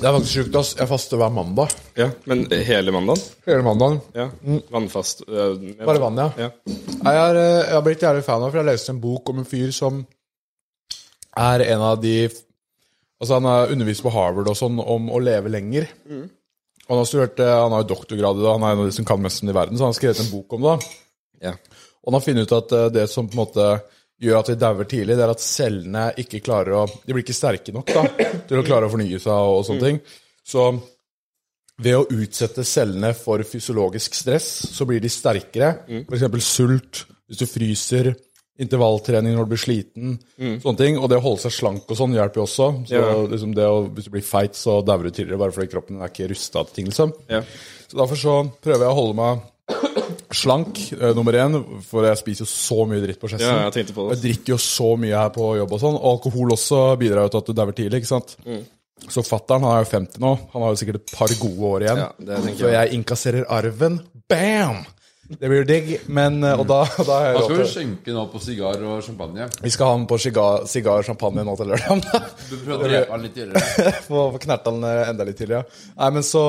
Det er faktisk sjukt, ass. Jeg faster hver mandag. Ja, Men hele mandagen? Hele mandagen. Ja. Vannfast. øh. Bare vann, ja. Ja. Jeg har, eh, jeg har blitt jævlig fan av, for jeg leste en bok om en fyr som er en av de Altså, han har undervist på Harvard og sånn om å leve lenger. Og han har studert eh, Han har jo doktorgrad i det, han er en av de som kan mest om det i verden, så han har skrevet en bok om det. Ja. Og han har funnet ut at eh, det som på en måte gjør at vi dauer tidlig, det er at cellene ikke klarer å De blir ikke sterke nok da, til å klare å fornye seg og, sånne ting. Så ved å utsette cellene for fysiologisk stress, så blir de sterkere. For eksempel sult, hvis du fryser, intervalltrening når du blir sliten, sånne ting. Og det å holde seg slank og sånn hjelper jo også. Så Ja. liksom det å, hvis du blir feit, så dauer du tidligere bare fordi kroppen er ikke rusta til ting, liksom. Ja. Så derfor så prøver jeg å holde meg slank, eh, nummer én, for jeg spiser jo så mye dritt på ja, jeg jeg drikker jo så mye her på jobb og sånn, og alkohol også bidrar jo til at du dauer tidlig, ikke sant. Så fattern, han er jo 50 nå, han har jo sikkert et par gode år igjen. Ja, tenker så jeg. jeg innkasserer arven. Bam! Det blir digg, men eh, Og da, da har Hva skal vi skjenke nå på sigar og champagne? Vi skal ha den på sigar, sigar champagne nå til lørdag. Du prøvde å drepe han litt tidligere. Få knerta den eh, enda litt tidligere. ja. Nei, men så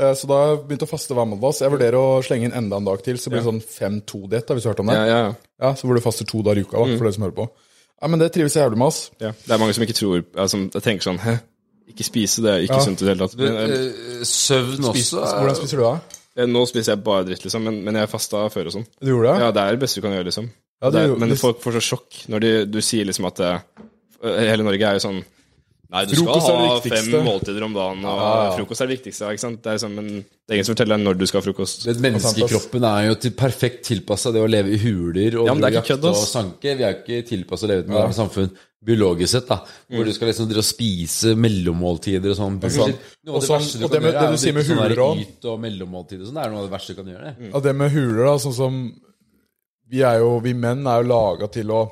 Eh, Så da har jeg begynt å faste hver mandag. Så jeg vurderer å slenge inn enda en dag til. Så blir det sånn 5-2-diett, da, hvis du har hørt om det. Ja, ja, ja. Ja, Så hvor du faster to dager i uka, da, for dere som hører på. Ja, Men det trives jeg jævlig med, ass. ja. Det er mange som ikke tror Som tenker sånn Hæ, ikke spise, det er ikke Ja. sunt i det hele tatt. Søvn Søvn Spis, også. hvordan spiser du da? Eh, nå spiser jeg bare dritt, liksom, men, men jeg fasta før og sånn. Du gjorde det? Ja, det er det beste du kan gjøre, liksom. Ja, det det er, men folk får så sjokk når de, du sier liksom at det, hele Norge er jo sånn Nei, du Frokost skal ha fem måltider om dagen, og frokost er det viktigste. Ikke sant? Det er som en, det er ingen som forteller deg når du skal ha frokost. Et menneskekroppen er jo til perfekt tilpassa det å leve i huler og Ja, det jakte kødd, og sanke. Vi er ikke tilpassa å leve i et moderne samfunn biologisk sett, da. Hvor du skal liksom drive og spise mellommåltider og sånn. Noe av Og det sånn- verste du og kan det med- gjøre, det du sier med sånn huler yt og mellommåltider og sånn. Det er noe av det verste du kan gjøre. det. Ja, det med huler, da, sånn som Vi er jo, vi menn er jo laga til å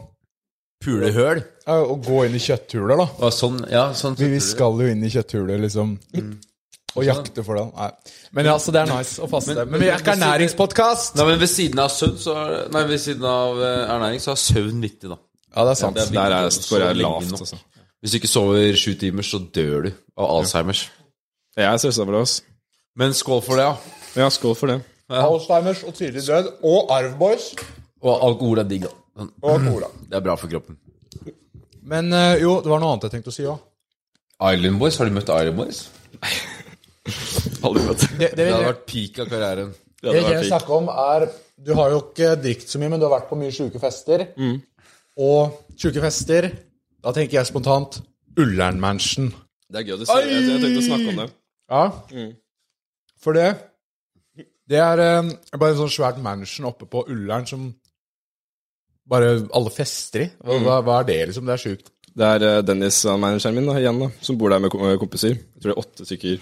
Pule høl. Ja, Å gå inn i kjøtthuler, da. Og sånn, ja, sånn Vi, vi skal jo inn i kjøtthuler, liksom. Og jakte for det. Nei. Men ja, så det er nice å faste. Men, vi er ikke ernæringspodkast! Nei, men ved siden av søvn så er, Nei, ved siden av eh, ernæring så er søvn viktig, da. Ja, det er sant. Det er Der er viktig jeg lavt, altså. Hvis du ikke sover sju timer, så dør du av Alzheimers. Jeg er stressa for det, altså. Men skål for det, ja. Ja, skål for det. Alzheimers og tidlig død. Og arvboys. Og alkohol er digg, da. Og cola. Det er bra for kroppen. Men eh, jo, det var noe annet jeg tenkte å si òg. Island Boys, har du møtt Island Boys? Aldri møtt. Det, Det hadde vært peak av karrieren. Det Det jeg vil snakke om er Du har jo ikke drikt så mye, men du har vært på mye sjuke fester. Og sjuke fester Da tenker jeg spontant Ullern Mansion. Det er gøy å du sier det. Jeg, jeg tenkte å snakke om det. Ja. For det Det er eh, bare en sånn svært mansion oppe på Ullern som bare alle fester i. Hva, hva- hva er det, liksom? Det er sjukt. Det er eh, Dennis, manageren min, da, igjen, da, som bor der med kom- kompiser. Jeg tror det er åtte stykker.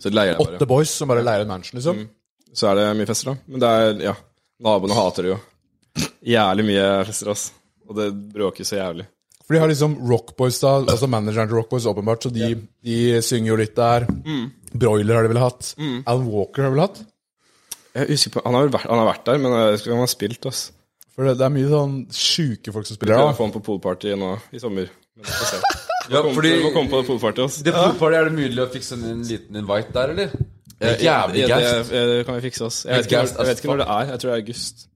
Så leier jeg bare. Åtte boys som bare leier en mansion, liksom. Så er det mye fester, da. Men det er, ja Naboene hater det jo. Jævlig mye fester, ass. Og det bråker så jævlig. For de har liksom Rockboys, da. Altså manageren til Rockboys, åpenbart. Så de, de synger jo litt der. Broiler har de vel hatt. Alan Walker har de vel hatt. Jeg er usikker på, Han har vært, han har vært der, men jeg husker ikke om han har spilt, ass. For det, det er mye sånn sjuke folk som spiller Prøver å der. få på poolparty nå i sommer. Men vi får se. Ja, Kom, fordi Du må komme på det poolpartyet også. det fotballet er det mulig å fikse en liten invite der, eller? Det er jævlig Ja, gassed. Det, det kan vi fikse, oss. Jeg vet, ikke, når- jeg vet ikke når det er. Jeg tror det er august.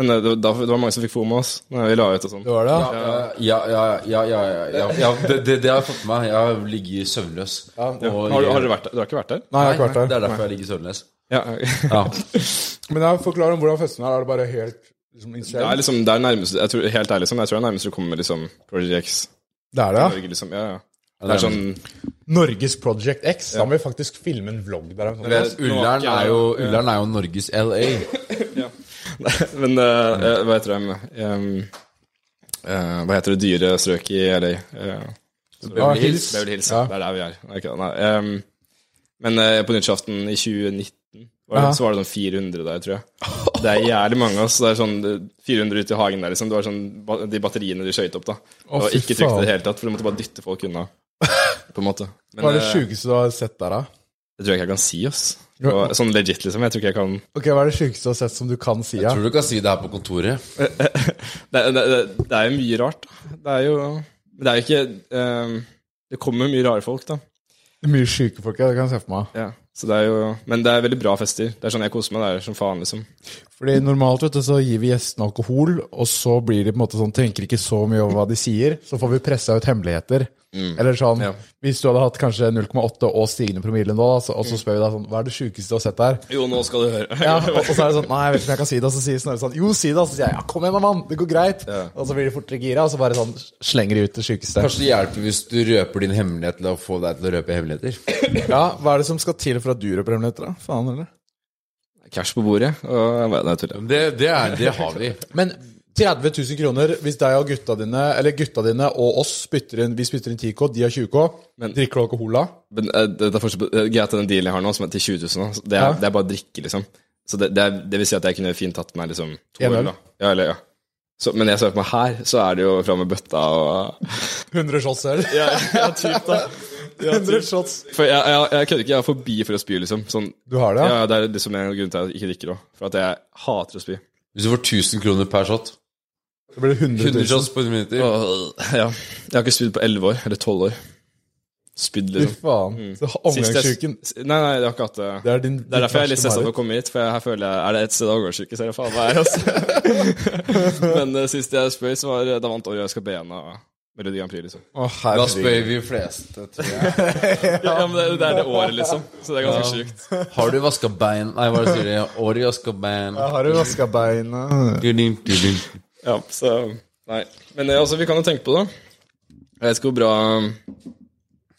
Men eh, det, da, det var mange som fikk FOMO, oss. Når vi la ut og sånn. Det var det, ja. Ja, ja, ja, ja, ja, ja, ja, ja det, det, det har jeg fått med meg. Jeg har ligget søvnløs. Og- Har, du- har du vært der? Du har ikke vært der? Nei, jeg har ikke vært Det er derfor jeg ligger søvnløs. Ja. Ja. Men jeg forklarer om hvordan festen er. Er det bare helt liksom, Det er liksom, det er nærmest Jeg tror helt ærlig, sånn, jeg tror det er nærmest du kommer med liksom Project X. Det er det, ja. Norge, liksom. Ja, ja. Det er sånn Norges Project X. Da må vi faktisk filme en vlogg der. Ullern er jo, Ullern er jo Norges LA. Men uh, eh, hva heter det um, uh, Hva heter det dyre strøket i LA? Uh, Beverly Hills. Beverly Hills, Ja. ja. Det er der vi er. Okay, nei. Um, men uh, på nyttårsaften i 2019 det, Ja. så var det sånn 400 der, tror jeg. Det er jævlig mange. ass. Det er sånn eh, 400 ute i hagen der, liksom. Det var sånn de batteriene de skøyt opp, da. Det var ikke trygt i det hele tatt, for du måtte bare dytte folk unna. På en måte. Men Hva er det eh, sjukeste du har sett der, da? det tror jeg ikke jeg kan si, ass. Og, sånn legit, liksom. Jeg tror ikke jeg kan Ok, Hva er det sjukeste du har sett som du kan si? Ja? Tror du kan si det her på kontoret? det, det, det, det er jo mye rart, da. Det er jo Men det er jo ikke um, Det kommer mye rare folk, da. Mye sjuke folk, ja, det kan jeg se for meg. Ja, det jo Men det er veldig bra fester. Det er sånn jeg koser meg der som faen, liksom. Fordi Normalt vet du, så gir vi gjestene alkohol, og så blir de på en måte sånn, tenker ikke så mye over hva de sier. Så får vi pressa ut hemmeligheter. Eller sånn, Ja. Hvis du hadde hatt kanskje 0,8 og stigende promille nå, så, og så spør vi deg sånn Hva er det sjukeste du har sett der? Jo, nå skal du høre. Ja, og, og så er det sånn Nei, jeg vet ikke om jeg kan si det. Og så sier Snorre sånn Jo, si det. Og så sier jeg ja, kom igjen da, mann. Det går greit. Ja. Og så blir de fortere gira, og så bare sånn slenger de ut det sjukeste. Kanskje det hjelper hvis du røper din hemmelighet til å få deg til å røpe hemmeligheter? Ja, hva er det som skal til for at du røper hemmeligheter, da? Faen, eller? Cash på bordet, og nei. Det, det, er, det har vi. Men 30 000 kroner, hvis deg og gutta dine, eller gutta dine og oss spytter inn, vi spytter inn 10K, de har 20K, Men- drikker du alkohol da? Men eh, det er fortsatt greit den dealen jeg har nå, som er til 20 000, da. det er, Ja. det er bare å drikke, liksom. Så det, det, er, det vil si at jeg kunne fint tatt meg liksom to øl? da. Ja, eller, ja. Så, men jeg ser på meg her, så er det jo fram med bøtta og 100 shots øl. Ja, ja typ, da. 100 shots. For jeg, jeg, jeg kødder ikke, jeg er forbi for å spy, liksom. Sånn, Du har det, ja? ja, det er liksom en grunn til at jeg ikke drikker òg. For at jeg hater å spy. Hvis du får 1000 kroner per shot Det blir 100 100 shots på 100 minutter Og, ja. Jeg har ikke spydd på 11 år, eller 12 år. spydd, Fy liksom. faen. Så Sist jeg- Nei, nei, det har ikke hatt det. Det er, din, Det er derfor jeg er litt stressa for å komme hit, for jeg, her føler jeg Er det et sted omgangsuke, så er det faen meg her, altså. Men uh, sist jeg spøy, så var Da vant Orja Skabena Melodi Grand Prix, liksom. Å, Da herregud. spør vi fleste, tror jeg. Ja, men det, det er det året, liksom. Så det er ganske sjukt. Har du vaska bein Nei, hva sier du? Ori vaska bein Jeg har jo vaska beina. Du-ding. Ja, så Nei. Men eh, altså, vi kan jo tenke på det. Jeg vet ikke hvor bra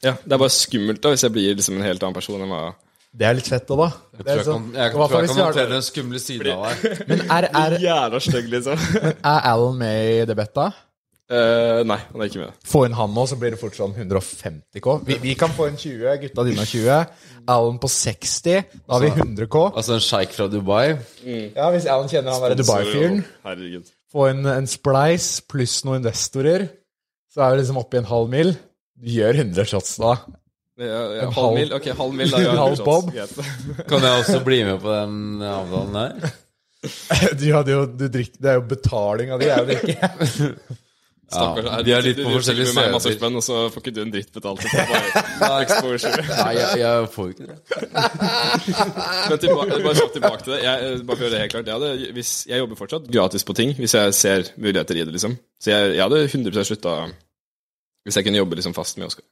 Ja, det er bare skummelt da hvis jeg blir liksom en helt annen person enn hva Det er litt fett òg, da. Jeg tror jeg sånn- kan, jeg i hvert tror jeg kan vi håndtere den skumle siden av deg. Men er, er, Jævla stygg, liksom. er Alan med i det betta? Eh, nei, han er ikke med. Få inn han nå, så blir det fort sånn 150 K. Vi, vi kan få inn 20, gutta dine har 20. Alan på 60. Da har vi 100 K. Altså en sjeik fra Dubai. Ja, Hvis Alan kjenner han der Dubai-fyren, Herregud. Få en, en spleis pluss noen investorer, så er vi liksom oppe i en halv mil. Du gjør 100 shots da. Ja, ja, En halv halv- mil? Ok, halv mil. Da, ja, En halv bob. Kan jeg også bli med på den avtalen der? Du hadde jo, du drikker, det er jo betaling av de, jeg ikke? Stakkars. Ja, de er litt Du- på du forskjellige meg masse spenn, og så får ikke du en dritt betalt. Bare exposure. Nei, jeg, jeg får ikke det. Men tilbake, bare kjapt tilbake til det. Jeg, eh, bare for å gjøre det helt klart jeg, hadde, hvis, jeg jobber fortsatt gratis på ting hvis jeg ser muligheter i det, liksom. Så jeg, jeg hadde 100 slutta hvis jeg kunne jobbe liksom fast med Oskar.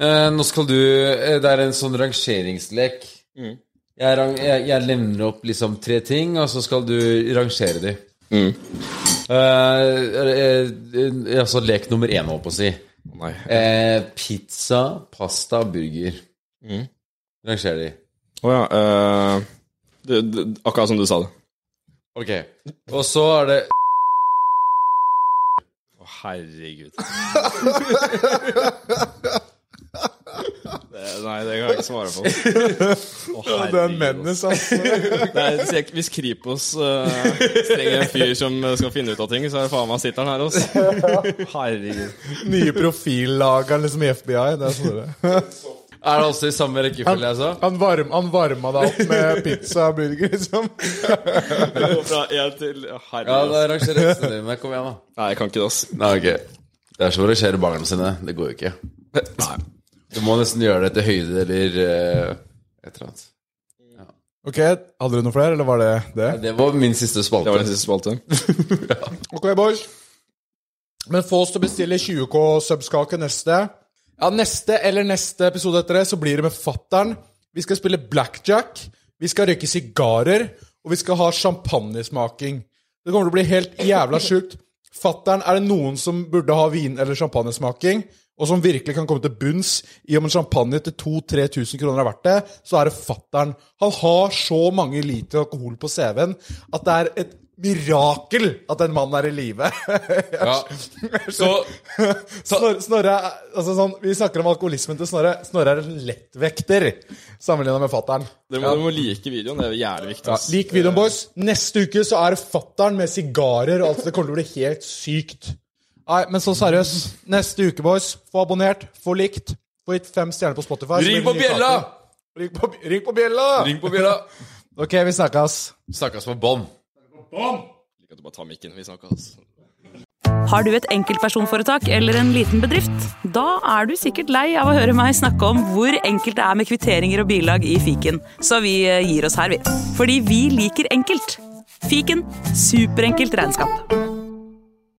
Eh, nå skal du eh, Det er en sånn rangeringslek. Mm. Jeg, jeg, jeg levner opp liksom tre ting, og så skal du rangere de. Mm. Uh, altså lek nummer én, holdt på å si. Oh, Nei. Eh, pizza, pasta, burger. Mm. Rangerer de. Å ja. Uh, det, det, akkurat som du sa det. Ok. Og så er det Å, herregud. nei, det kan jeg ikke svare på. Å, Det er mennes, altså. Det er, så jeg- hvis Kripos uh, trenger en fyr som eh, skal finne ut av ting, så er det faen meg sitter han her, altså. Herregud. Nye profillageren liksom i FBI. Det er sånn det er. Det også i samme rekkefølge Altså? Han, varm, han varma deg opp med pizza og burger, liksom. Det går fra én til Ja, Herregud. da resten dine. Kom igjen, da. Nei, jeg kan ikke det, ass. Nei, ok. Det er som å rangere barna sine. Det går jo ikke. Du må nesten gjøre det til høyde eller uh, et eller annet. Ok, Hadde du noe flere, eller var det det? Det var min siste spalte. Det var den siste spalte. Ok, boys. Men få oss til å bestille 20K subskake neste. Ja, neste eller neste episode etter det, så blir det med fattern. Vi skal spille blackjack, vi skal røyke sigarer, og vi skal ha champagnesmaking. Det kommer til å bli helt jævla sjukt. Fattern, er det noen som burde ha vin- eller champagnesmaking, og som virkelig kan komme til bunns i om en champagne til 2000-3000 kroner er verdt det, så er det fattern. Han har så mange liter alkohol på CV-en at det er et mirakel at den mannen er i live. Ja. Så Snorre, Snorre altså sånn, Vi snakker om alkoholismen til Snorre. Snorre er en lettvekter sammenlignet med fattern. Dere må, ja. må like videoen, det er jævlig viktig. Ja, Lik videoen, boys. Neste uke så er det fattern med sigarer og alt. Det kommer til å bli helt sykt. Nei, men så seriøst. Neste uke, boys. Få abonnert, få likt. Få gitt fem stjerner på Spotify. ring på bjella! Ring på, ring på bjella! Ring på bjella! Ok, vi snakkes. Snakkes på bånn. Vi at du bare tar mikken. Vi snakkes. Har du et enkeltpersonforetak eller en liten bedrift? Da er du sikkert lei av å høre meg snakke om hvor enkelt det er med kvitteringer og bilag i fiken, så vi eh, gir oss her, vi. Fordi vi liker enkelt. Fiken superenkelt regnskap.